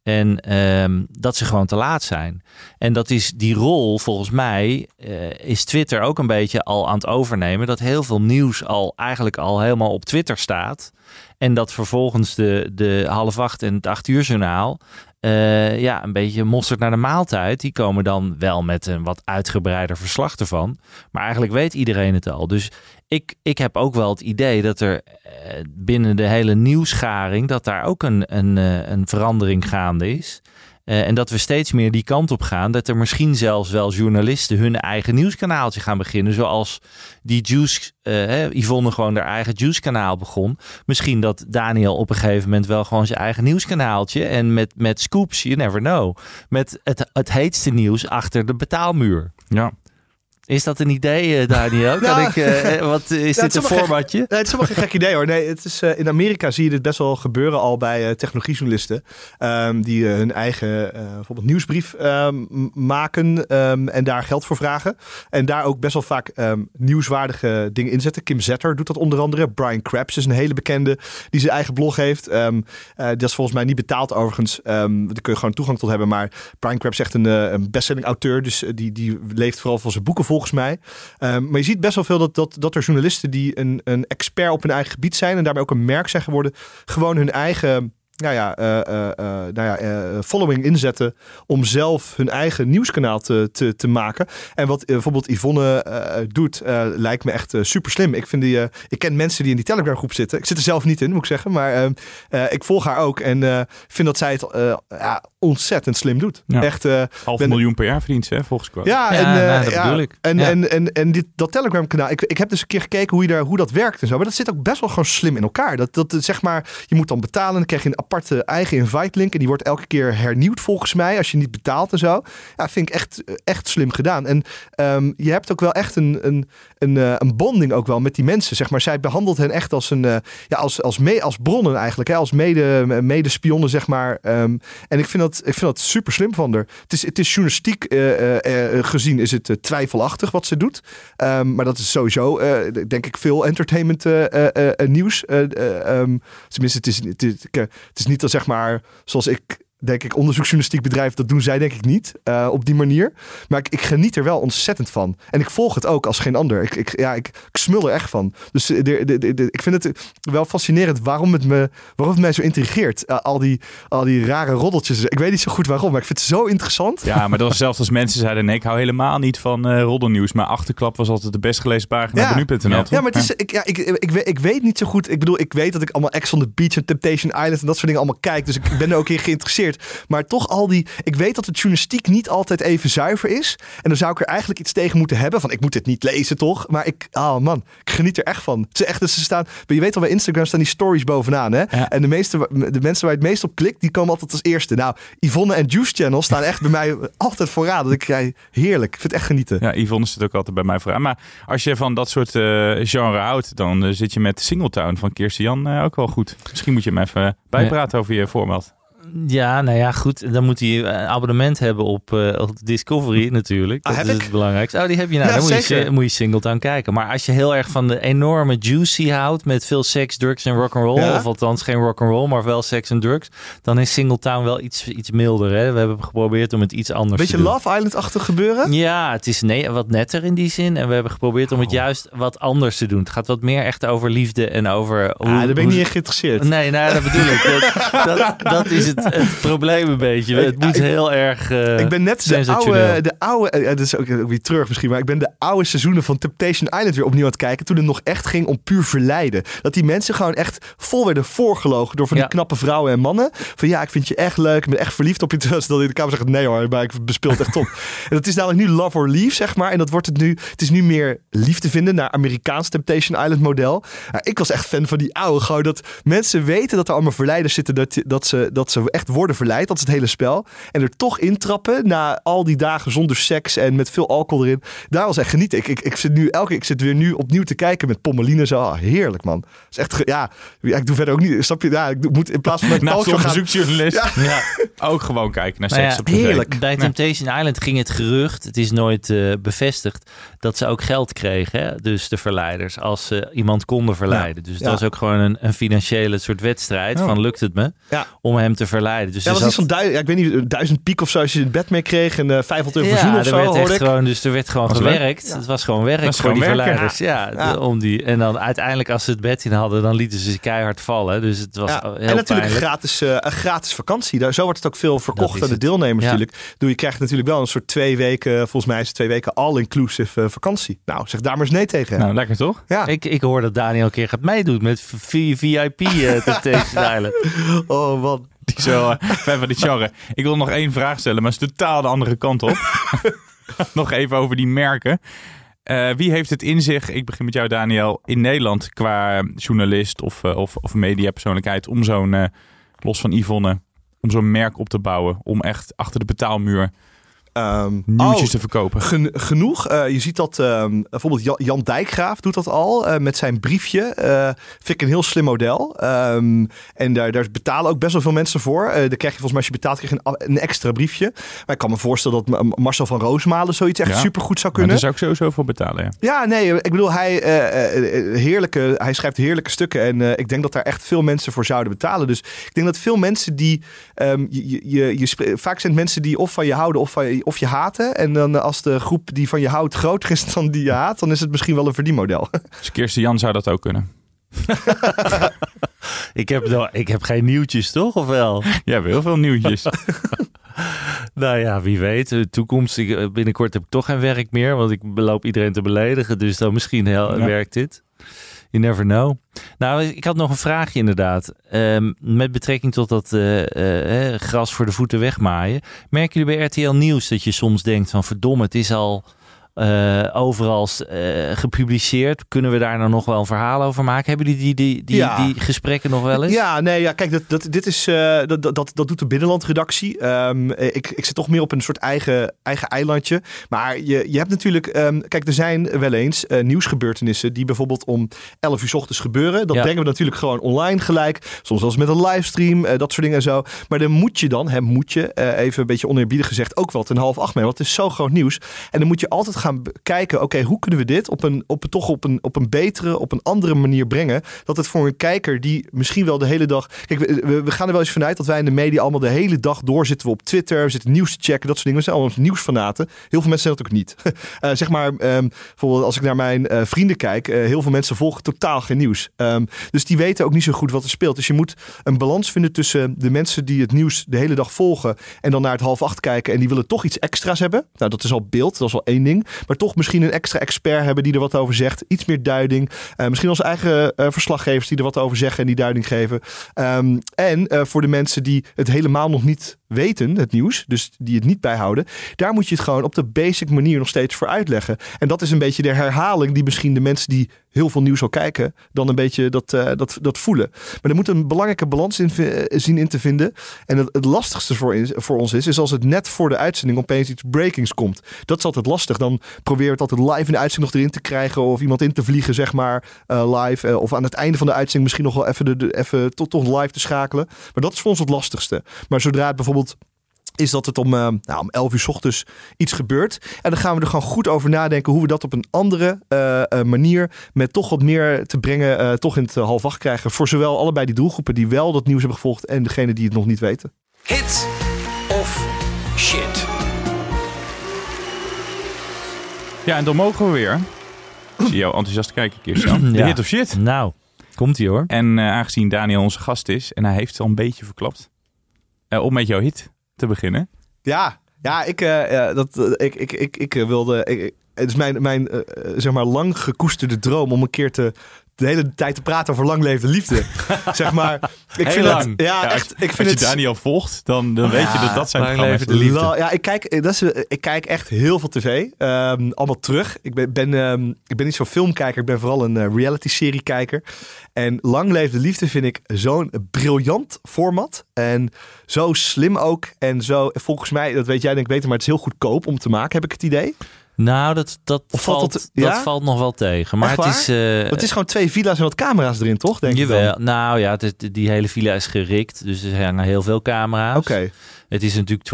En ehm, dat ze gewoon te laat zijn. En dat is die rol, volgens mij, eh, is Twitter ook een beetje al aan het overnemen. Dat heel veel nieuws al eigenlijk al helemaal op Twitter staat. En dat vervolgens de, de half acht en het acht uur journaal. Eh, ja, een beetje mosterd naar de maaltijd. Die komen dan wel met een wat uitgebreider verslag ervan. Maar eigenlijk weet iedereen het al. Dus ik, ik heb ook wel het idee dat er eh, binnen de hele nieuwsgaring... dat daar ook een, een, eh, een verandering gaande is. Eh, en dat we steeds meer die kant op gaan. Dat er misschien zelfs wel journalisten hun eigen nieuwskanaaltje gaan beginnen. Zoals die Juice, hè, Yvonne gewoon haar eigen Juice-kanaal begon. Misschien dat Daniel op een gegeven moment wel gewoon zijn eigen nieuwskanaaltje. En met, met scoops, you never know. Met het, het heetste nieuws achter de betaalmuur. Ja. Is dat een idee, eh, Daniel? Kan Nou, ik, eh, wat, is Ja, dit een formatje? Nee, het is helemaal geen gek idee hoor. Nee, het is, eh, in Amerika zie je dit best wel gebeuren al bij eh, technologiejournalisten. ehm, die eh, hun eigen eh, bijvoorbeeld nieuwsbrief ehm, maken ehm, en daar geld voor vragen. En daar ook best wel vaak nieuwswaardige dingen inzetten. Kim Zetter doet dat onder andere. Brian Krebs is een hele bekende die zijn eigen blog heeft. Eh, dat is volgens mij niet betaald overigens. Daar kun je gewoon toegang tot hebben. Maar Brian Krebs is echt een, eh, een bestselling auteur. Dus eh, die, die leeft vooral van zijn boeken volgens mij. Ehm, maar je ziet best wel veel dat, dat, dat er journalisten die een, een expert op hun eigen gebied zijn en daarbij ook een merk zijn geworden, gewoon hun eigen nou ja, eh, eh, eh, nou ja, eh, following inzetten om zelf hun eigen nieuwskanaal te, te, te maken. En wat bijvoorbeeld Yvonne eh, doet, eh, lijkt me echt super slim. Ik, vind die, eh, ik ken mensen die in die Telegram groep zitten. Ik zit er zelf niet in, moet ik zeggen. Maar ehm, eh, ik volg haar ook en eh, vind dat zij het eh, ja, ontzettend slim doet. Ja. Echt, eh, Half ben- miljoen per jaar verdient ze, hè, volgens quote. ja, Ja, en, nou, dat ja, bedoel ik. En, Ja. en, en, en dit, dat Telegram kanaal, ik, ik heb dus een keer gekeken hoe, je daar, hoe dat werkt en zo. Maar dat zit ook best wel gewoon slim in elkaar. Dat, dat zeg maar, je moet dan betalen, dan krijg je een aparte eigen invite link. En die wordt elke keer hernieuwd volgens mij, als je niet betaalt en zo. Ja, vind ik echt, echt slim gedaan. En ehm, je hebt ook wel echt een, een, een, eh, een bonding ook wel met die mensen. Zeg maar, zij behandelt hen echt als een, eh, ja, als, als, mee, als bronnen eigenlijk. Hè, als mede, medespionnen, zeg maar. Ehm, en ik vind, dat, ik vind dat super slim van haar. Het is, het is journalistiek eh, gezien is het twijfelachtig wat ze doet. Ehm, maar dat is sowieso, denk ik, veel entertainment nieuws. Ehm, tenminste, het is, het, is, het is niet dat zeg maar, zoals ik denk ik, onderzoeksjournalistiek bedrijf. Dat doen zij denk ik niet eh, op die manier. Maar ik, ik geniet er wel ontzettend van. En ik volg het ook als geen ander. Ik, ik, ja, ik, ik smul er echt van. Dus eh, de, de, de, ik vind het wel fascinerend waarom het, me, waarom het mij zo intrigeert. Eh, al, die, al die rare roddeltjes. Ik weet niet zo goed waarom, maar ik vind het zo interessant. Ja, maar dat was zelfs als mensen zeiden: nee, ik hou helemaal niet van eh roddelnieuws. Maar achterklap was altijd de best gelezen pagina Ja. op nu.nl. Ja. Ja, maar het is, ik, ja, ik, ik, weet, ik weet niet zo goed. Ik bedoel, ik weet dat ik allemaal Ex on the Beach en Temptation Island en dat soort dingen allemaal kijk. Dus ik ben er ook in geïnteresseerd. Maar toch al die... Ik weet dat de journalistiek niet altijd even zuiver is. En dan zou ik er eigenlijk iets tegen moeten hebben. Van, ik moet dit niet lezen, toch? Maar ik... Oh man, ik geniet er echt van. Het is echt, dus ze staan... Je weet al, bij Instagram staan die stories bovenaan, hè? Ja. En de, meeste, de mensen waar je het meest op klikt, die komen altijd als eerste. Nou, Yvonne en Juice Channel staan echt bij mij altijd vooraan. Dat ik krijg heerlijk. Ik vind het echt genieten. Ja, Yvonne zit ook altijd bij mij vooraan. Maar als je van dat soort eh, genre houdt, dan eh, zit je met Singletown van Kirsten Jan eh, ook wel goed. Misschien moet je hem even bijpraten over je format. Ja, nou ja, goed. Dan moet hij een abonnement hebben op, eh, op Discovery natuurlijk. Ah, Dat heb is ik? het belangrijkste. Oh, die heb je nou. Ja, dan moet je, moet je Singleton kijken. Maar als je heel erg van de enorme juicy houdt met veel seks, drugs en rock'n'roll, Ja. of althans geen rock'n'roll, maar wel seks en drugs, dan is Singletown wel iets, iets milder. Hè? We hebben geprobeerd om het iets anders Beetje te doen. Love Island-achtig gebeuren? Ja, het is nee, wat netter in die zin. En we hebben geprobeerd om Oh. het juist wat anders te doen. Het gaat wat meer echt over liefde en over... Hoe, Ah, daar ben ik niet in geïnteresseerd. Nee, nou, dat bedoel ik. Dat, dat, dat is het, het, het probleem een beetje. Het moet heel erg eh Ik ben net de oude, de oude, eh, dat is ook ook weer terug misschien, maar ik ben de oude seizoenen van Temptation Island weer opnieuw aan het kijken. Toen het nog echt ging om puur verleiden. Dat die mensen gewoon echt vol werden voorgelogen door van die Ja. knappe vrouwen en mannen. Van ja, ik vind je echt leuk, ik ben echt verliefd op je. Terwijl ze dan in de kamer zeggen, nee hoor, maar ik bespeel het echt top. en dat is namelijk nu love or leave, zeg maar. En dat wordt het nu, het is nu meer liefde vinden naar Amerikaans Temptation Island model. Ik was echt fan van die oude, gewoon dat mensen weten dat er allemaal verleiders zitten, dat, dat, ze, dat ze echt worden verleid. Dat is het hele spel. En er toch intrappen na al die dagen zonder seks en met veel alcohol erin. Daar was echt genieten. Ik, ik, ik zit nu elke ik zit weer nu opnieuw te kijken met Pommeline zo. Ah, heerlijk man. is echt, ja, ja, ik doe verder ook niet. Snap je? Ja, ik doe- moet in plaats van talkshow gaan. onderzoeksjournalist. Ja. Ook gewoon kijken naar Nou seks ja, op tv. heerlijk. Bij Temptation Island ging het gerucht, het is nooit eh, bevestigd, dat ze ook geld kregen. Hè? Dus de verleiders, als ze iemand konden verleiden. Dus het Ja. was ook gewoon een, een financiële soort wedstrijd Oh. van lukt het me Ja. om hem te verleiden. Dus Ja, er was iets van duizend, ja, ik weet niet, duizend piek of zo als je het bed mee kreeg en eh 500 euro voor ja, zoen of zo, werd hoorde echt ik. gewoon, dus er werd gewoon Was gewerkt. Het was gewoon werk Was voor die gewoon werken. verleiders. Ja, Ja. de- om die, en dan uiteindelijk als ze het bed in hadden, dan lieten ze ze keihard vallen. Dus het was Ja, heel en natuurlijk pijnlijk. gratis, eh, een gratis vakantie. Daar, zo wordt het ook veel Dat verkocht aan de deelnemers Ja. natuurlijk. Doe, je krijgt natuurlijk wel een soort twee weken, volgens mij is het twee weken all-inclusive eh, vakantie. Nou, zeg daar maar eens nee tegen. Nou, lekker toch? ja. Ik, ik hoor dat Daniel een keer gaat meedoen met VIP eh Temptation Island. Oh, wat. Eh, van die. Ik wil nog één vraag stellen, maar het is totaal de andere kant op. nog even over die merken. Eh, wie heeft het in zich, ik begin met jou Daniel, in Nederland qua journalist of, eh, of, of mediapersoonlijkheid om zo'n, los van Yvonne, om zo'n merk op te bouwen. Om echt achter de betaalmuur Ehm, nieuwtjes oh, te verkopen. gen- genoeg. Eh, je ziet dat ehm, bijvoorbeeld Jan, Jan Dijkgraaf doet dat al eh, met zijn briefje. Eh vind ik een heel slim model. Ehm, en daar, daar betalen ook best wel veel mensen voor. Daar krijg je volgens mij als je betaalt krijg je een, een extra briefje. Maar ik kan me voorstellen dat Ma- Marcel van Roosmalen zoiets echt Ja. supergoed zou kunnen. daar zou ik sowieso voor betalen, ja. Ja, nee, ik bedoel, hij, heerlijke, hij schrijft heerlijke stukken. En ik denk dat daar echt veel mensen voor zouden betalen. Dus ik denk dat veel mensen die. je, je, vaak zijn het mensen die of van je houden of, van je, of je haten. En dan eh, als de groep die van je houdt groter is dan die je haat, dan is het misschien wel een verdienmodel. Dus Kirsten Jan zou dat ook kunnen. Ik heb, nog- ik heb geen nieuwtjes, toch? Of wel? Ja, hebben heel veel nieuwtjes. Nou ja, wie weet. De toekomst, ik, eh, binnenkort heb ik toch geen werk meer, want ik loop iedereen te beledigen. Dus dan misschien heel, Ja. werkt dit. You never know. Nou, ik had nog een vraagje inderdaad. Ehm, met betrekking tot dat eh, eh, gras voor de voeten wegmaaien. Merken jullie bij RTL Nieuws dat je soms denkt van verdomme, het is al eh, overal eh, gepubliceerd. Kunnen we daar nou nog wel een verhaal over maken? Hebben jullie die, die, die, Ja. die gesprekken nog wel eens? Ja, nee, ja, kijk, dat, dat, dit is, eh, dat, dat, dat, doet de binnenlandredactie. Eh, ik, ik zit toch meer op een soort eigen, eigen eilandje. Maar je, je hebt natuurlijk, ehm, kijk, er zijn wel eens nieuwsgebeurtenissen die bijvoorbeeld om 11 uur 's ochtends gebeuren. Dat Ja. brengen we natuurlijk gewoon online gelijk. Soms zelfs met een livestream, dat soort dingen en zo. Maar dan moet je dan, hè, moet je, even een beetje oneerbiedig gezegd, ook wel ten half acht mee. Want het is zo groot nieuws. En dan moet je altijd gaan kijken, oké, hoe kunnen we dit op een, op, toch op een, op een betere, op een andere manier brengen. Dat het voor een kijker die misschien wel de hele dag... Kijk, we, we, we gaan er wel eens vanuit dat wij in de media allemaal de hele dag door zitten we op Twitter. We zitten nieuws te checken, dat soort dingen. We zijn allemaal nieuwsfanaten. Heel veel mensen zijn dat ook niet. Eh, zeg maar, ehm, bijvoorbeeld als ik naar mijn eh, vrienden kijk. eh, heel veel mensen volgen totaal geen nieuws. Ehm, dus die weten ook niet zo goed wat er speelt. Dus je moet een balans vinden tussen de mensen die het nieuws de hele dag volgen. En dan naar het half acht kijken. En die willen toch iets extra's hebben. Nou, dat is al beeld. Dat is al één ding. Maar toch misschien een extra expert hebben die er wat over zegt. Iets meer duiding. Eh, misschien onze eigen eh, verslaggevers die er wat over zeggen en die duiding geven. Ehm, en eh, voor de mensen die het helemaal nog niet weten, het nieuws, dus die het niet bijhouden, daar moet je het gewoon op de basic manier nog steeds voor uitleggen. En dat is een beetje de herhaling die misschien de mensen die heel veel nieuws al kijken, dan een beetje dat, eh, dat, dat voelen. Maar er moet een belangrijke balans in eh, zien in te vinden. En het, het lastigste voor, voor ons is, is als het net voor de uitzending opeens iets breakings komt. Dat is altijd lastig. Dan probeer het altijd live in de uitzending nog erin te krijgen of iemand in te vliegen, zeg maar, eh, live. Of aan het einde van de uitzending misschien nog wel even, de, de- even tot, toch live te schakelen. Maar dat is voor ons het lastigste. Maar zodra het bijvoorbeeld is dat het om, eh, nou, om 11 uur 's ochtends iets gebeurt. En dan gaan we er gewoon goed over nadenken hoe we dat op een andere eh, eh, manier met toch wat meer te brengen, eh, toch in het half acht krijgen. Voor zowel allebei die doelgroepen die wel dat nieuws hebben gevolgd en degene die het nog niet weten. Hit of shit? Ja, en dan mogen we weer. Ik zie jou enthousiast kijken, Kirsten. Ja. hit of shit. Nou, komt ie hoor. En eh, aangezien Daniel onze gast is en hij heeft het al een beetje verklapt. Eh, om met jouw hit te beginnen. Ja, ja ik, eh, dat, eh, ik, ik, ik, ik wilde. Het is mijn, mijn zeg maar, lang gekoesterde droom om een keer te. De hele tijd te praten over lang leven liefde. zeg maar. Ik Heel vind lang. Het, ja, als- echt. Ik vind als je het. Daniel volgt, dan, dan weet je dat dat zijn de liefde. La- Ja, ik kijk, dat is, ik kijk echt heel veel tv. Ehm, allemaal terug. Ik ben, ben, ehm, ik ben niet zo'n filmkijker. Ik ben vooral een eh, reality-serie kijker. En Lang Leef de Liefde vind ik zo'n briljant format. En zo slim ook. En zo, volgens mij, dat weet jij denk ik beter, maar het is heel goedkoop om te maken, heb ik het idee. Nou, dat, dat, Of valt valt, dat nog wel tegen. Maar het is... eh, het is gewoon twee villa's en wat camera's erin, toch? Denk dan? Jawel, nou ja, die hele villa is gerikt, dus er hangen heel veel camera's. Oké. Het is natuurlijk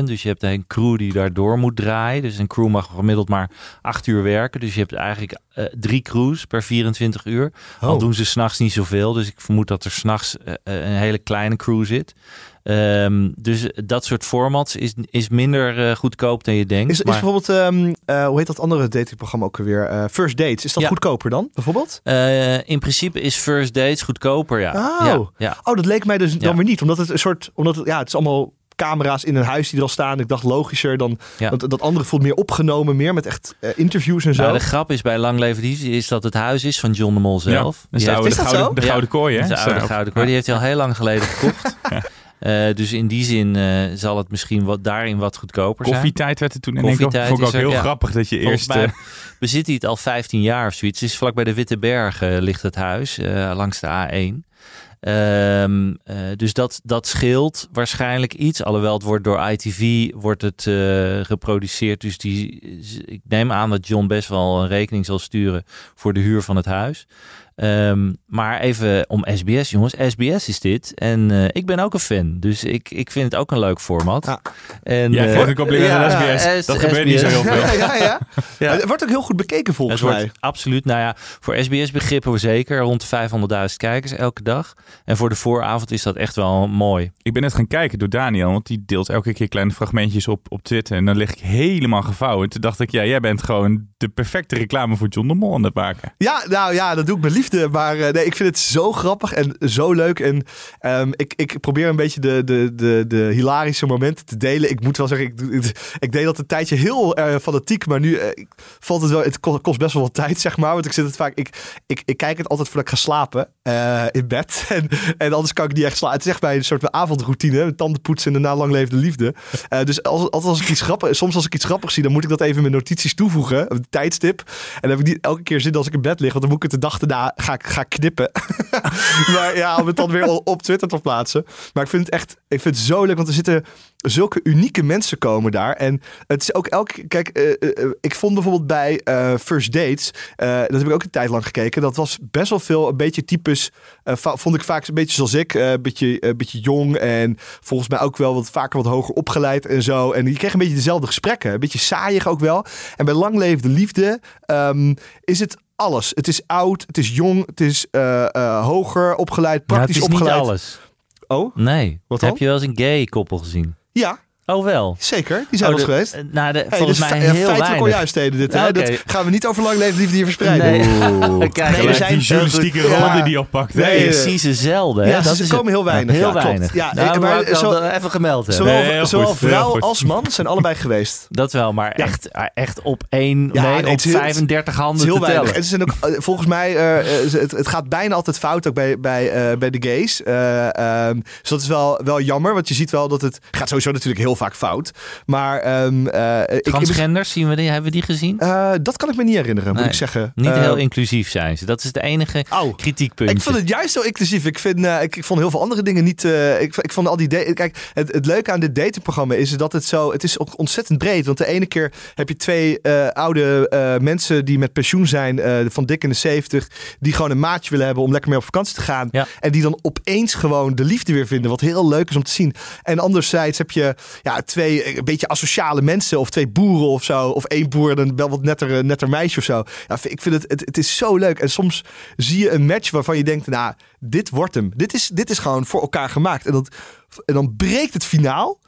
24-7, dus je hebt een crew die daardoor moet draaien. Dus een crew mag gemiddeld maar acht uur werken. Dus je hebt eigenlijk eh, drie crews per 24 uur. Al Oh. doen ze s'nachts niet zoveel, dus ik vermoed dat er s'nachts nachts een hele kleine crew zit. Ehm, dus dat soort formats is, is minder eh, goedkoop dan je denkt. Is, is maar- bijvoorbeeld, ehm, eh, hoe heet dat andere datingprogramma ook alweer? Eh, First Dates. Is dat Ja. goedkoper dan, bijvoorbeeld? Eh, in principe is First Dates goedkoper, ja. Oh. ja, ja. Oh, dat leek mij dus dan weer niet. Omdat het een soort, omdat het, ja, het is allemaal camera's in een huis die er al staan. Ik dacht logischer dan, Ja. want dat andere voelt meer opgenomen, meer met echt interviews en zo. Nou, de grap is bij Lang Leven Liefde is dat het huis is van John de Mol zelf. Ja, dat is Die de oude, Is de dat gouden, zo? de gouden kooi, hè? Dat is de oude gouden kooi. Die heeft hij al heel lang geleden gekocht. Eh, dus in die zin eh, zal het misschien wat, daarin wat goedkoper zijn. Koffietijd werd het toen. En ik Koffietijd vond ik ook er, heel ja. grappig dat je Volgens eerst... mij eh, bezit hij het al 15 jaar of zoiets. Het is vlak bij de Witte Bergen ligt het huis, eh, langs de A1. Ehm, eh, dus dat, dat scheelt waarschijnlijk iets. Alhoewel het wordt door ITV wordt het, eh, geproduceerd. Dus die, ik neem aan dat John best wel een rekening zal sturen voor de huur van het huis. Ehm, maar even om SBS, jongens. SBS is dit. En eh, ik ben ook een fan. Dus ik, ik vind het ook een leuk format. Ja. En, Ja, eh, geef een compliment aan ja, SBS. S- Dat gebeurt niet zo heel veel. ja, ja, ja. Ja. Het wordt ook heel goed bekeken volgens het wordt mij. absoluut, nou ja, voor SBS begrippen we zeker rond de 500.000 kijkers elke dag. En voor de vooravond is dat echt wel mooi. Ik ben net gaan kijken door Daniel, want die deelt elke keer kleine fragmentjes op, op Twitter. En dan lig ik helemaal gevouwen. Toen dacht ik, ja, jij bent gewoon de perfecte reclame voor John de Mol aan het maken. Ja, nou ja, dat doe ik met liefde. Maar eh, nee, ik vind het zo grappig en zo leuk. En ehm, ik, ik probeer een beetje de, de, de, de hilarische momenten te delen. Ik moet wel zeggen, ik, ik deed dat een tijdje heel eh, fanatiek. Maar nu eh, valt het wel, het ko- kost best wel wat tijd, zeg maar. Want ik zit het vaak, ik, ik, ik kijk het altijd voordat ik ga slapen in bed. En, en anders kan ik niet echt slapen. Het is echt een soort avondroutine. Tanden poetsen en daarna lang levende liefde. Dus als, altijd als ik iets grappig, soms als ik iets grappigs zie, dan moet ik dat even in mijn notities toevoegen. Een tijdstip. En dan heb ik niet elke keer zin als ik in bed lig. Want dan moet ik het de dag daarna ga, ga knippen. maar ja, om het dan weer op Twitter te plaatsen. Maar ik vind het echt, ik vind het zo leuk. Want er zitten zulke unieke mensen komen daar. En het is ook elke, kijk, eh, eh, ik vond bijvoorbeeld bij eh, First Dates, eh, dat heb ik ook een tijd lang gekeken. Dat was best wel veel een beetje types, eh, vond ik vaak een beetje zoals ik. eh, Een beetje, een beetje jong en volgens mij ook wel wat vaker wat hoger opgeleid en zo. En je kreeg een beetje dezelfde gesprekken. Een beetje saaiig ook wel. En bij Lang Leefde Liefde ehm, is het alles. Het is oud, het is jong, het is eh, eh, hoger opgeleid, Nou, praktisch het is opgeleid. niet alles. Oh, Nee. Wat dan? Heb je wel eens een gay koppel gezien? ja, Oh wel. zeker. Die zijn oh, de- geweest. eh, Nou, de, Hey, volgens dit is mij ja, heel feitelijk dit. Dat gaan we niet over lang leven liefde hier verspreiden. Nee. Kijk, Gelijk wij zijn die journalistieke Ja. die oppakt. Nee, hè? Nee, eh, je ziet ze zelden. Hè? ja, dat ze is komen heel weinig. Heel Ja, klopt. weinig. Ja, nou, eh, maar maar ik wil zo- dat even gemeld hebben. Zowel, Nee, zowel goed, vrouw als man zijn allebei geweest. Dat wel, maar echt, echt op één, Ja, nee, op het is heel- 35 Het handen heel te weinig. tellen. En ze zijn ook, eh, volgens mij, eh, eh, het, gaat bijna altijd fout ook bij, bij, eh, bij de gays. Eh, ehm, dus dat is wel, wel jammer, want je ziet wel dat het gaat sowieso natuurlijk heel vaak fout. Maar ehm, eh, ik, Transgenders, zien we die, hebben we die gezien? eh, dat kan ik me niet herinneren, moet ik zeggen. Niet heel inclusief zijn ze. Dat is de enige Oh. kritiekpuntje. Ik vond het juist zo inclusief. Ik, vind, eh, ik, ik vond heel veel andere dingen niet. ik, ik vond al die. Kijk, het, het leuke aan dit datingprogramma is dat het zo. Het is ook ontzettend breed. Want de ene keer heb je twee oude mensen die met pensioen zijn, van dik in de 70, die gewoon een maatje willen hebben om lekker mee op vakantie te gaan. Ja. En die dan opeens gewoon de liefde weer vinden. Wat heel leuk is om te zien. En anderzijds heb je ja, twee eh, een beetje asociale mensen. Of twee boeren of zo. Of één boer en een wel wat netter, eh, netter meisje of zo. Ja, ik vind het, het, het is zo leuk. En soms zie je een match waarvan je denkt, nou, dit wordt hem. Dit is, dit is gewoon voor elkaar gemaakt. En dat En dan breekt het finaal.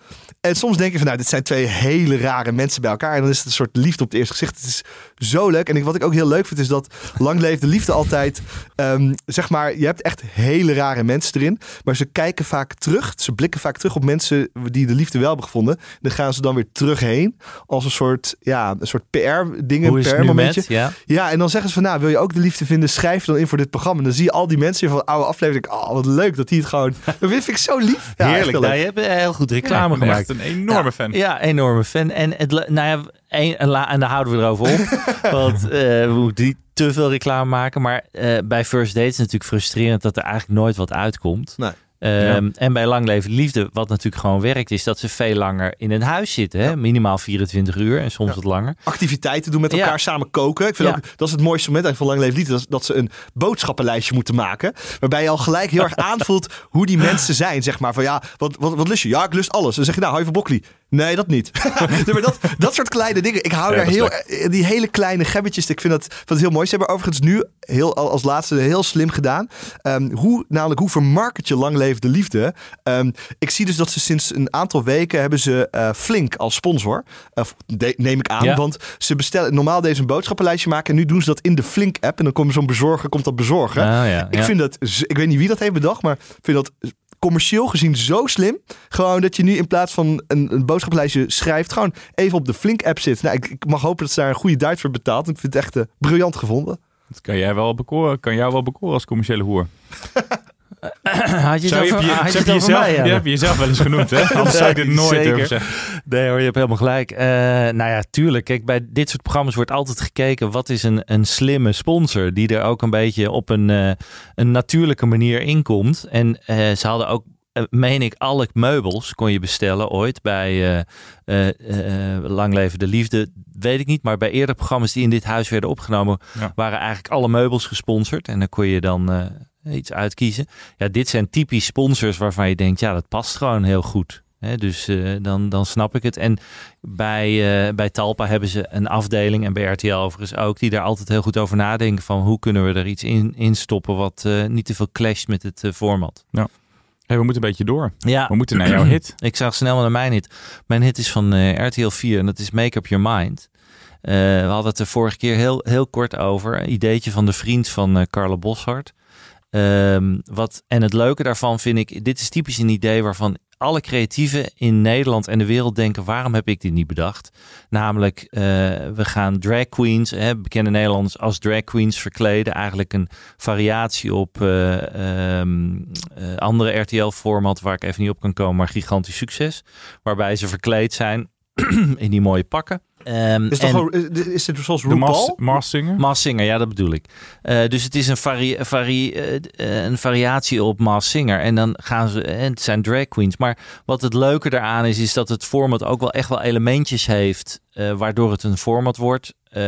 En soms denk je van, nou, dit zijn twee hele rare mensen bij elkaar. En dan is het een soort liefde op het eerste gezicht. Het is zo leuk. En ik, wat ik ook heel leuk vind, is dat Lang Leef de Liefde altijd... ehm, zeg maar, je hebt echt hele rare mensen erin. Maar ze kijken vaak terug. Ze blikken vaak terug op mensen die de liefde wel hebben gevonden. Dan gaan ze dan weer terug heen. Als een soort, ja, een soort PR-dingen. Hoe is het nu PR-momentje. met? Ja. Ja, en dan zeggen ze van, nou, wil je ook de liefde vinden? Schrijf dan in voor dit programma. En dan zie je al die mensen van de oude aflevering. Oh, wat leuk dat hij het gewoon... Dat vind ik zo lief. Ja, Heerlijk. heel Nou, je hebt heel goed reclame gemaakt. Een enorme fan. Ja, enorme fan. En, het, le- nou ja, een, en, la- en daar houden we erover op. want eh, we moeten niet te veel reclame maken. Maar eh, bij First Dates is het natuurlijk frustrerend dat er eigenlijk nooit wat uitkomt. Nee. Ehm, En bij Lang Leven Liefde, wat natuurlijk gewoon werkt, is dat ze veel langer in een huis zitten. Hè? Minimaal 24 uur en soms wat langer. activiteiten doen met elkaar, samen koken. Ik vind ook, dat is het mooiste moment van Lang Liefde, dat, dat ze een boodschappenlijstje moeten maken. Waarbij je al gelijk heel erg aanvoelt hoe die mensen zijn. Zeg maar van ja, wat, wat, wat lust je? Ja, ik lust alles. Dan zeg je nou, hou je van broccoli? Nee, dat niet. Nee, maar dat, dat soort kleine dingen. Ik hou Ja, daar dat heel, eh, die hele kleine gebbetjes. Ik vind dat, vind het heel mooi. Ze hebben overigens nu heel, als laatste heel slim gedaan. Ehm, hoe, namelijk, hoe vermarket je lang levende liefde? Ehm, ik zie dus dat ze sinds een aantal weken hebben ze eh, Flink als sponsor. Eh, de- neem ik aan. Ja. Want ze bestellen normaal deze een boodschappenlijstje maken. En nu doen ze dat in de Flink app. En dan komt zo'n bezorger, komt dat bezorgen. Ah, ja, Ik vind dat, ik weet niet wie dat heeft bedacht, maar ik vind dat commercieel gezien zo slim. Gewoon dat je nu in plaats van een, een boodschappenlijstje schrijft, gewoon even op de Flink app zit. Nou, ik, ik mag hopen dat ze daar een goede Duits voor betaalt. Ik vind het echt eh, briljant gevonden. Dat kan jij wel bekoren, kan jou wel bekoren als commerciële hoer. Had je Zo je, had zo je heb je jezelf, mij, je Jelle? hebt jezelf wel eens genoemd, hè? Anders zou ik dit nooit Zeker. durven zeggen. Nee hoor, je hebt helemaal gelijk. Eh, nou ja, tuurlijk. Kijk, bij dit soort programma's wordt altijd gekeken wat is een, een slimme sponsor die er ook een beetje op een, eh, een natuurlijke manier inkomt. En eh, ze hadden ook, eh, meen ik, alle meubels kon je bestellen ooit bij eh, eh, eh, Lang Leven de Liefde. Weet ik niet, maar bij eerdere programma's die in dit huis werden opgenomen, Ja. waren eigenlijk alle meubels gesponsord. En dan kon je dan eh, iets uitkiezen. Ja, dit zijn typisch sponsors waarvan je denkt, ja, dat past gewoon heel goed. Dus eh, dan, dan snap ik het. En bij, eh, bij Talpa hebben ze een afdeling, en bij RTL overigens ook, die daar altijd heel goed over nadenken van hoe kunnen we er iets in, in stoppen wat eh, niet te veel clasht met het format. Hey, we moeten een beetje door. Ja, We moeten naar jouw hit. ik zag snel naar mijn hit. Mijn hit is van RTL 4 en dat is Make Up Your Mind. We hadden het er vorige keer heel, heel kort over. Een ideetje van de vriend van Carla Boshart. Ehm, wat, en het leuke daarvan vind ik, dit is typisch een idee waarvan alle creatieven in Nederland en de wereld denken, waarom heb ik dit niet bedacht? Namelijk, eh, we gaan drag queens, hè, bekende Nederlanders als drag queens verkleden. Eigenlijk een variatie op eh, ehm, eh, andere RTL-format waar ik even niet op kan komen, maar gigantisch succes. Waarbij ze verkleed zijn in die mooie pakken. Ehm, Is, en- toch gewoon, is, dit zoals De Mars, RuPaul? Mars Singer. Singer, ja, dat bedoel ik. Eh, dus het is een, vari vari eh, eh, een variatie op Maas Singer. En dan gaan ze, en het zijn drag queens. Maar wat het leuke daaraan is, is dat het format ook wel echt wel elementjes heeft, eh, waardoor het een format wordt. Eh,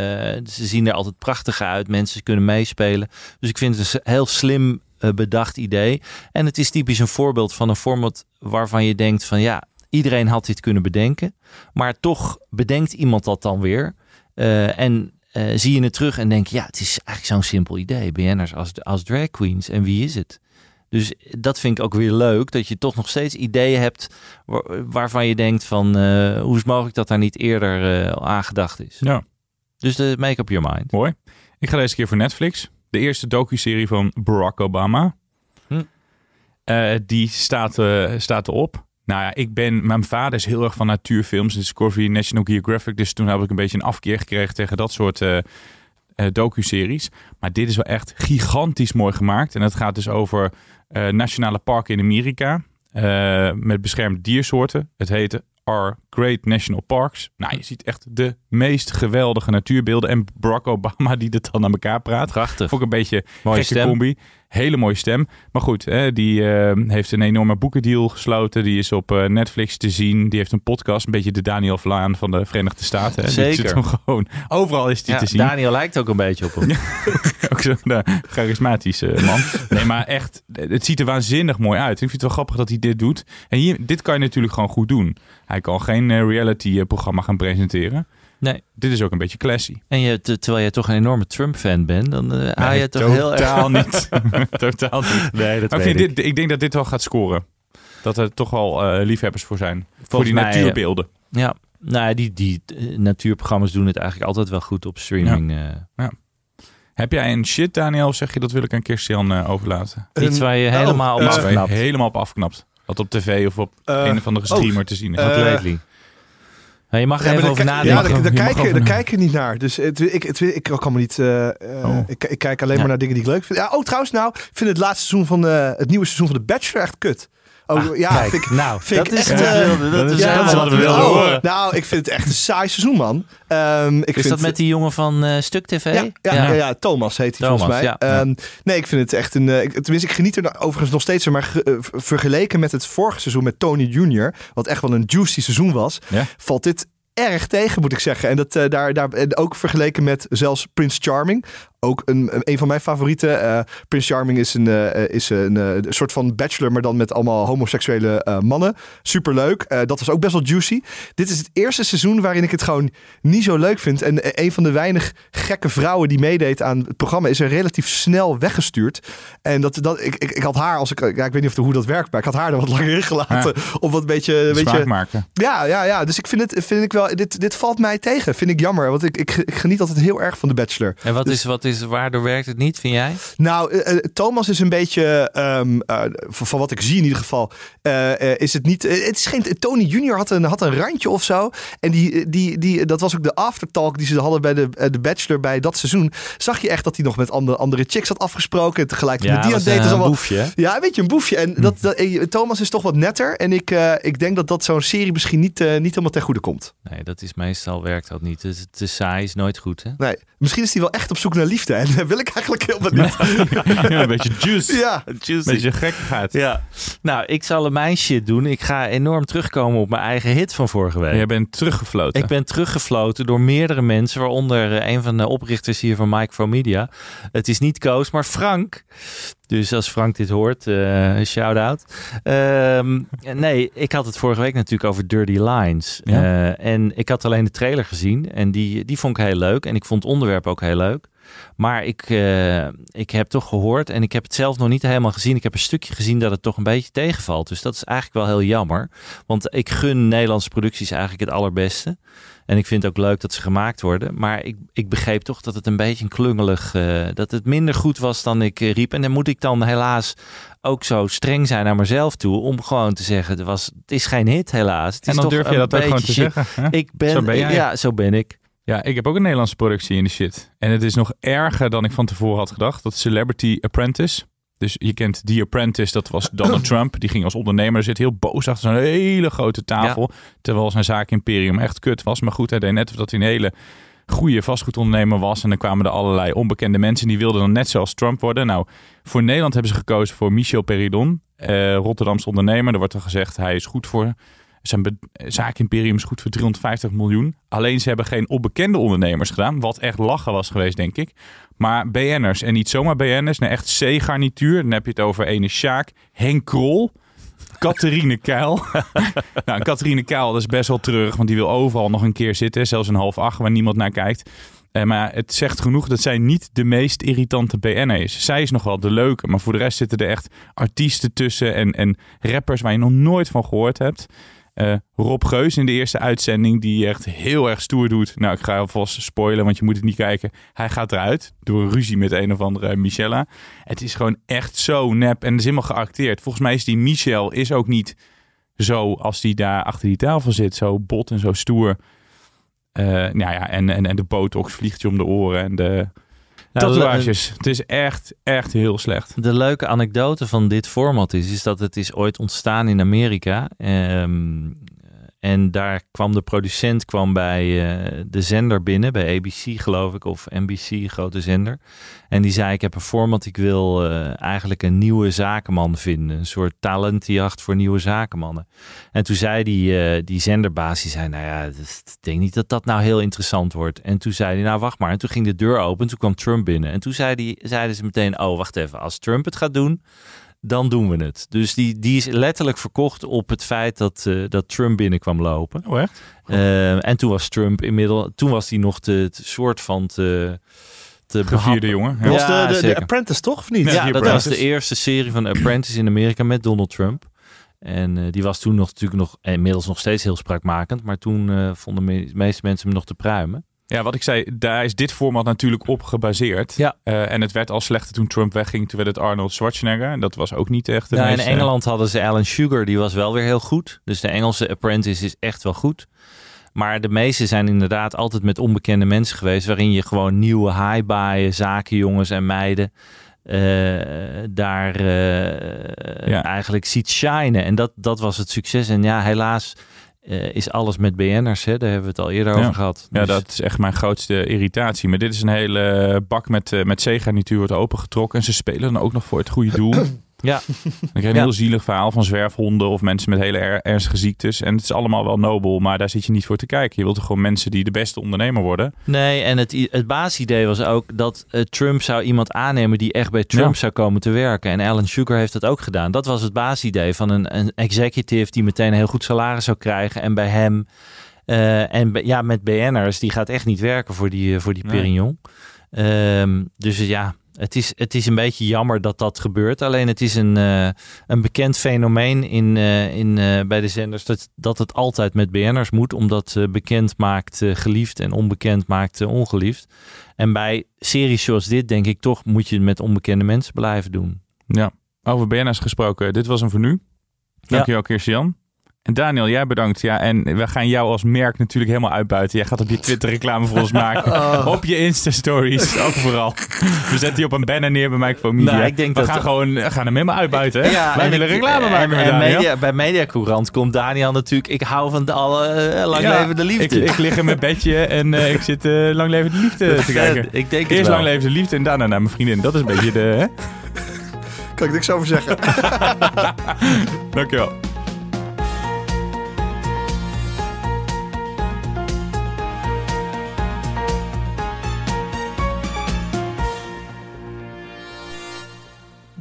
ze zien er altijd prachtig uit, mensen kunnen meespelen. Dus ik vind het een heel slim bedacht idee. En het is typisch een voorbeeld van een format waarvan je denkt van ja, iedereen had dit kunnen bedenken. Maar toch bedenkt iemand dat dan weer. Eh, en eh, zie je het terug en denk je, ja, het is eigenlijk zo'n simpel idee. BN'ers als, als drag queens. En wie is het? Dus dat vind ik ook weer leuk, dat je toch nog steeds ideeën hebt waar- waarvan je denkt van, eh, hoe is het mogelijk dat daar niet eerder eh, aan gedacht is? Ja, Dus de make up your mind. mooi. Ik ga deze keer voor Netflix. De eerste docuserie van Barack Obama. Hm. Die staat, staat erop. Nou ja, ik ben, mijn vader is heel erg van natuurfilms, Discovery, National Geographic. Dus toen heb ik een beetje een afkeer gekregen tegen dat soort eh, docuseries. Maar dit is wel echt gigantisch mooi gemaakt. En het gaat dus over eh, nationale parken in Amerika. met beschermde diersoorten. Het heette Our Great National Parks. Nou, je ziet echt de meest geweldige natuurbeelden. En Barack Obama die dat dan aan elkaar praat. Prachtig. Vond ik een beetje Mooie gekke stem. combi. Hele mooie stem. Maar goed, hè, die eh, heeft een enorme boekendeal gesloten. Die is op eh, Netflix te zien. Die heeft een podcast. Een beetje de Daniel Vlaan van de Verenigde Staten. hè. Die Zeker. zit hem gewoon, overal is die Ja, te zien. Daniel lijkt ook een beetje op hem. Ook zo'n eh, charismatische man. Nee, maar echt, het ziet er waanzinnig mooi uit. Ik vind het wel grappig dat hij dit doet. En hier, dit kan je natuurlijk gewoon goed doen. Hij kan geen eh, reality-programma gaan presenteren. Nee. Dit is ook een beetje classy. En je, te- terwijl je toch een enorme Trump-fan bent, dan eh haal je het toch heel erg... totaal niet. totaal niet. Nee, dat Maar weet ik. dit, ik denk dat dit wel gaat scoren. Dat er toch wel eh, liefhebbers voor zijn. voor die mij, natuurbeelden. Ja, nou, ja, die, die eh, natuurprogramma's doen het eigenlijk altijd wel goed op streaming. eh. Heb jij een shit, Daniel? Of zeg je dat wil ik aan Kirstian eh, overlaten? Iets waar je oh, helemaal op eh, Iets waar je afknapt. helemaal op afknapt. Wat op tv of op Eh, een of andere oh, streamer te zien is. eh, Completely. Je mag er Ja, even over nadenken. ja, daar, kijken, over daar kijken niet naar. Dus het, ik, het, ik kan me niet. eh, eh, Oh. ik, ik kijk alleen Ja. maar naar dingen die ik leuk vind. Ja, oh, trouwens, nou, ik vind het laatste seizoen van de, het nieuwe seizoen van The Bachelor echt kut. Oh, Ah, ja, kijk, vind ik, nou, vind dat ik is echt, eh. Dat is ja, helemaal wat we wilden oh, horen. Nou, ik vind het echt een saai seizoen, man. Ehm, ik Is vind dat met die jongen van eh, Stuk TV? Ja, ja, ja. ja, Thomas heet hij volgens mij. ja. Ehm, nee, ik vind het echt een. eh, ik- tenminste, ik geniet er nou overigens nog steeds van. Maar vergeleken met het vorige seizoen met Tony Jr., wat echt wel een juicy seizoen was, Ja. valt dit erg tegen, moet ik zeggen. En dat eh, daar, daar en ook vergeleken met zelfs Prince Charming. Ook een, een van mijn favorieten. Eh Prince Charming is, een, eh, is een, eh, een soort van bachelor, maar dan met allemaal homoseksuele eh, mannen. Superleuk. Eh, dat was ook best wel juicy. Dit is het eerste seizoen waarin ik het gewoon niet zo leuk vind. En een van de weinig gekke vrouwen die meedeed aan het programma is er relatief snel weggestuurd. En dat, dat, ik, ik, ik had haar, als ik, ja, ik weet niet of hoe dat werkt, maar ik had haar er wat langer in gelaten. Of wat beetje, weet Smaak je, maken. ja, ja, ja. Dus ik vind het, vind ik wel, dit, dit valt mij tegen. Vind ik jammer, want ik, ik, ik geniet altijd heel erg van de Bachelor. En wat Dus- is, wat is, waardoor werkt het niet, vind jij? Nou, eh, eh, Thomas is een beetje, ehm, eh, van, wat ik zie in ieder geval, is het niet. het is geen. Tony Junior had een, had een randje of zo. En die, die, die, dat was ook de aftertalk die ze hadden bij de, de Bachelor bij dat seizoen. Zag je echt dat hij nog met andere, andere chicks had afgesproken. En tegelijk met die aan is een allemaal- boefje. Ja, weet je, een boefje. En dat, dat, Thomas is toch wat netter. En ik, ik denk dat dat zo'n serie misschien niet, niet helemaal ten goede komt. Nee, dat is meestal werkt dat niet. Het, te saai is nooit goed, hè? Nee, misschien is hij wel echt op zoek naar liefde. En dat wil ik eigenlijk helemaal niet. Ja, een beetje juice. Ja, Een beetje gekkigheid. Ja. Nou, ik zal er mijn shit doen. Ik ga enorm terugkomen op mijn eigen hit van vorige week. Jij bent teruggefloten. Ik ben teruggefloten door meerdere mensen, waaronder eh, een van de oprichters hier van Micromedia. Het is niet Koos, maar Frank. Dus als Frank dit hoort, eh shout-out. Ehm, nee, ik had het vorige week natuurlijk over Dirty Lines. Ja. Eh, en ik had alleen de trailer gezien en die, die vond ik heel leuk. En ik vond het onderwerp ook heel leuk. Maar ik, eh, ik heb toch gehoord en ik heb het zelf nog niet helemaal gezien. Ik heb een stukje gezien dat het toch een beetje tegenvalt. Dus dat is eigenlijk wel heel jammer. Want ik gun Nederlandse producties eigenlijk het allerbeste. En ik vind het ook leuk dat ze gemaakt worden. Maar ik, ik begreep toch dat het een beetje een klungelig... eh, dat het minder goed was dan ik eh, riep. En dan moet ik dan helaas ook zo streng zijn naar mezelf toe... om gewoon te zeggen, het, was, het is geen hit helaas. Het is en dan durf je dat ook gewoon te shit. zeggen. hè? Ik ben, Zo ben jij. Ja, zo ben ik. Ja, ik heb ook een Nederlandse productie in de shit. En het is nog erger dan ik van tevoren had gedacht. Dat Celebrity Apprentice. Dus je kent The Apprentice, dat was Donald Trump. Die ging als ondernemer, zit heel boos achter zo'n hele grote tafel. Terwijl zijn zaakimperium echt kut was. Maar goed, hij deed net dat hij een hele goede vastgoedondernemer was. En dan kwamen er allerlei onbekende mensen die wilden dan net zoals Trump worden. Nou, voor Nederland hebben ze gekozen voor Michel Peridon, eh, Rotterdamse ondernemer. Er wordt er gezegd, hij is goed voor zijn zaakimperium is goed voor 350 miljoen. Alleen ze hebben geen onbekende ondernemers gedaan. Wat echt lachen was geweest, denk ik. Maar BN'ers. En niet zomaar BN'ers. Nee, echt C-garnituur. Dan heb je het over ene Sjaak. Henk Krol. Catherine Keil. nou, Catherine Keil, dat is best wel terug. Want die wil overal nog een keer zitten. Zelfs een half acht waar niemand naar kijkt. Eh, maar het zegt genoeg dat zij niet de meest irritante BN'er is. Zij is nog wel de leuke. Maar voor de rest zitten er echt artiesten tussen. En, en rappers waar je nog nooit van gehoord hebt. Eh, Rob Geus in de eerste uitzending, die echt heel erg stoer doet. Nou, ik ga alvast spoilen, want je moet het niet kijken. Hij gaat eruit door een ruzie met een of andere Michella. Het is gewoon echt zo nep en het is helemaal geacteerd. Volgens mij is die Michel is ook niet zo als die daar achter die tafel zit. Zo bot en zo stoer. Eh, nou ja, en, en, de botox vliegt je om de oren en de tatoeages. Het is echt, echt heel slecht. De leuke anekdote van dit format is, is dat het is ooit ontstaan in Amerika. Ehm, en daar kwam de producent kwam bij eh, de zender binnen, bij ABC geloof ik, of NBC, grote zender. En die zei, ik heb een format, ik wil eh, eigenlijk een nieuwe zakenman vinden. Een soort talentenjacht voor nieuwe zakenmannen. En toen zei die, eh, die zenderbaas, die zei, nou ja, ik denk niet dat dat nou heel interessant wordt. En toen zei hij, nou wacht maar. En toen ging de deur open, toen kwam Trump binnen. En toen zei die, zeiden ze meteen, oh wacht even, als Trump het gaat doen, dan doen we het. Dus die, die is letterlijk verkocht op het feit dat, eh, dat Trump binnen kwam lopen. Oh echt? Eh, en toen was Trump inmiddels, toen was hij nog te soort van te, te Gevierde jongen. Dat was Ja, de, de, de. Apprentice, toch? Of niet? Ja, Ja, dat was de eerste serie van Apprentice in Amerika met Donald Trump. En eh, die was toen nog natuurlijk nog, inmiddels nog steeds heel spraakmakend. Maar toen eh, vonden de meeste mensen hem nog te pruimen. Ja, wat ik zei, daar is dit format natuurlijk op gebaseerd. Ja. Eh, en het werd al slechter toen Trump wegging. Toen werd het Arnold Schwarzenegger. En dat was ook niet echt de Nou, meeste- in Engeland hadden ze Alan Sugar, die was wel weer heel goed. Dus de Engelse Apprentice is echt wel goed. Maar de meeste zijn inderdaad altijd met onbekende mensen geweest, waarin je gewoon nieuwe high-baaien, zakenjongens en meiden eh, daar eh, Ja. eigenlijk ziet shinen. En dat, dat was het succes. En ja, helaas eh, is alles met BN'ers, hè? daar hebben we het al eerder Ja. over gehad. Ja, Dus- dat is echt mijn grootste irritatie. Maar dit is een hele bak met, eh, met zeegarnituur wordt opengetrokken. En ze spelen dan ook nog voor het goede doel. Ja. Dan krijg je een Ja. heel zielig verhaal van zwerfhonden of mensen met hele er- ernstige ziektes. En het is allemaal wel nobel, maar daar zit je niet voor te kijken. Je wilt toch gewoon mensen die de beste ondernemer worden. Nee, en het, het basisidee was ook dat eh, Trump zou iemand aannemen die echt bij Trump Ja. zou komen te werken. En Alan Sugar heeft dat ook gedaan. Dat was het basisidee van een, een executive die meteen een heel goed salaris zou krijgen. En bij hem, eh, en ja, met BN'ers, die gaat echt niet werken voor die, eh, voor die Nee. Perignon. Ehm, dus ja, het is, het is een beetje jammer dat dat gebeurt. Alleen het is een, eh, een bekend fenomeen in, eh, in, eh, bij de zenders dat, dat het altijd met BN'ers moet. Omdat bekend maakt geliefd en onbekend maakt ongeliefd. En bij series zoals dit denk ik toch moet je het met onbekende mensen blijven doen. Ja. Over BNS gesproken, dit was hem voor nu. Dankjewel, Kirsten-Jan. En Daniel, jij bedankt. Ja, en we gaan jou als merk natuurlijk helemaal uitbuiten. Jij gaat op je Twitter reclame voor ons maken. Oh. Op je Insta-stories, overal. We zetten die op een banner neer bij Microphone Media. Nou, ik denk we dat- gaan gewoon we gaan hem helemaal uitbuiten. Hè? Wij en willen ik- reclame en- maken met en Daniel. media, bij Mediacourant komt Daniel natuurlijk. Ik hou van de alle eh, lang Ja, leven de liefde. Ik, ik lig in mijn bedje en eh, ik zit eh, lang leven de liefde te kijken. Ik denk het Eerst lang leven de liefde en daarna naar mijn vriendin. Dat is een beetje de... Hè? Kan ik niks over zeggen. Dankjewel.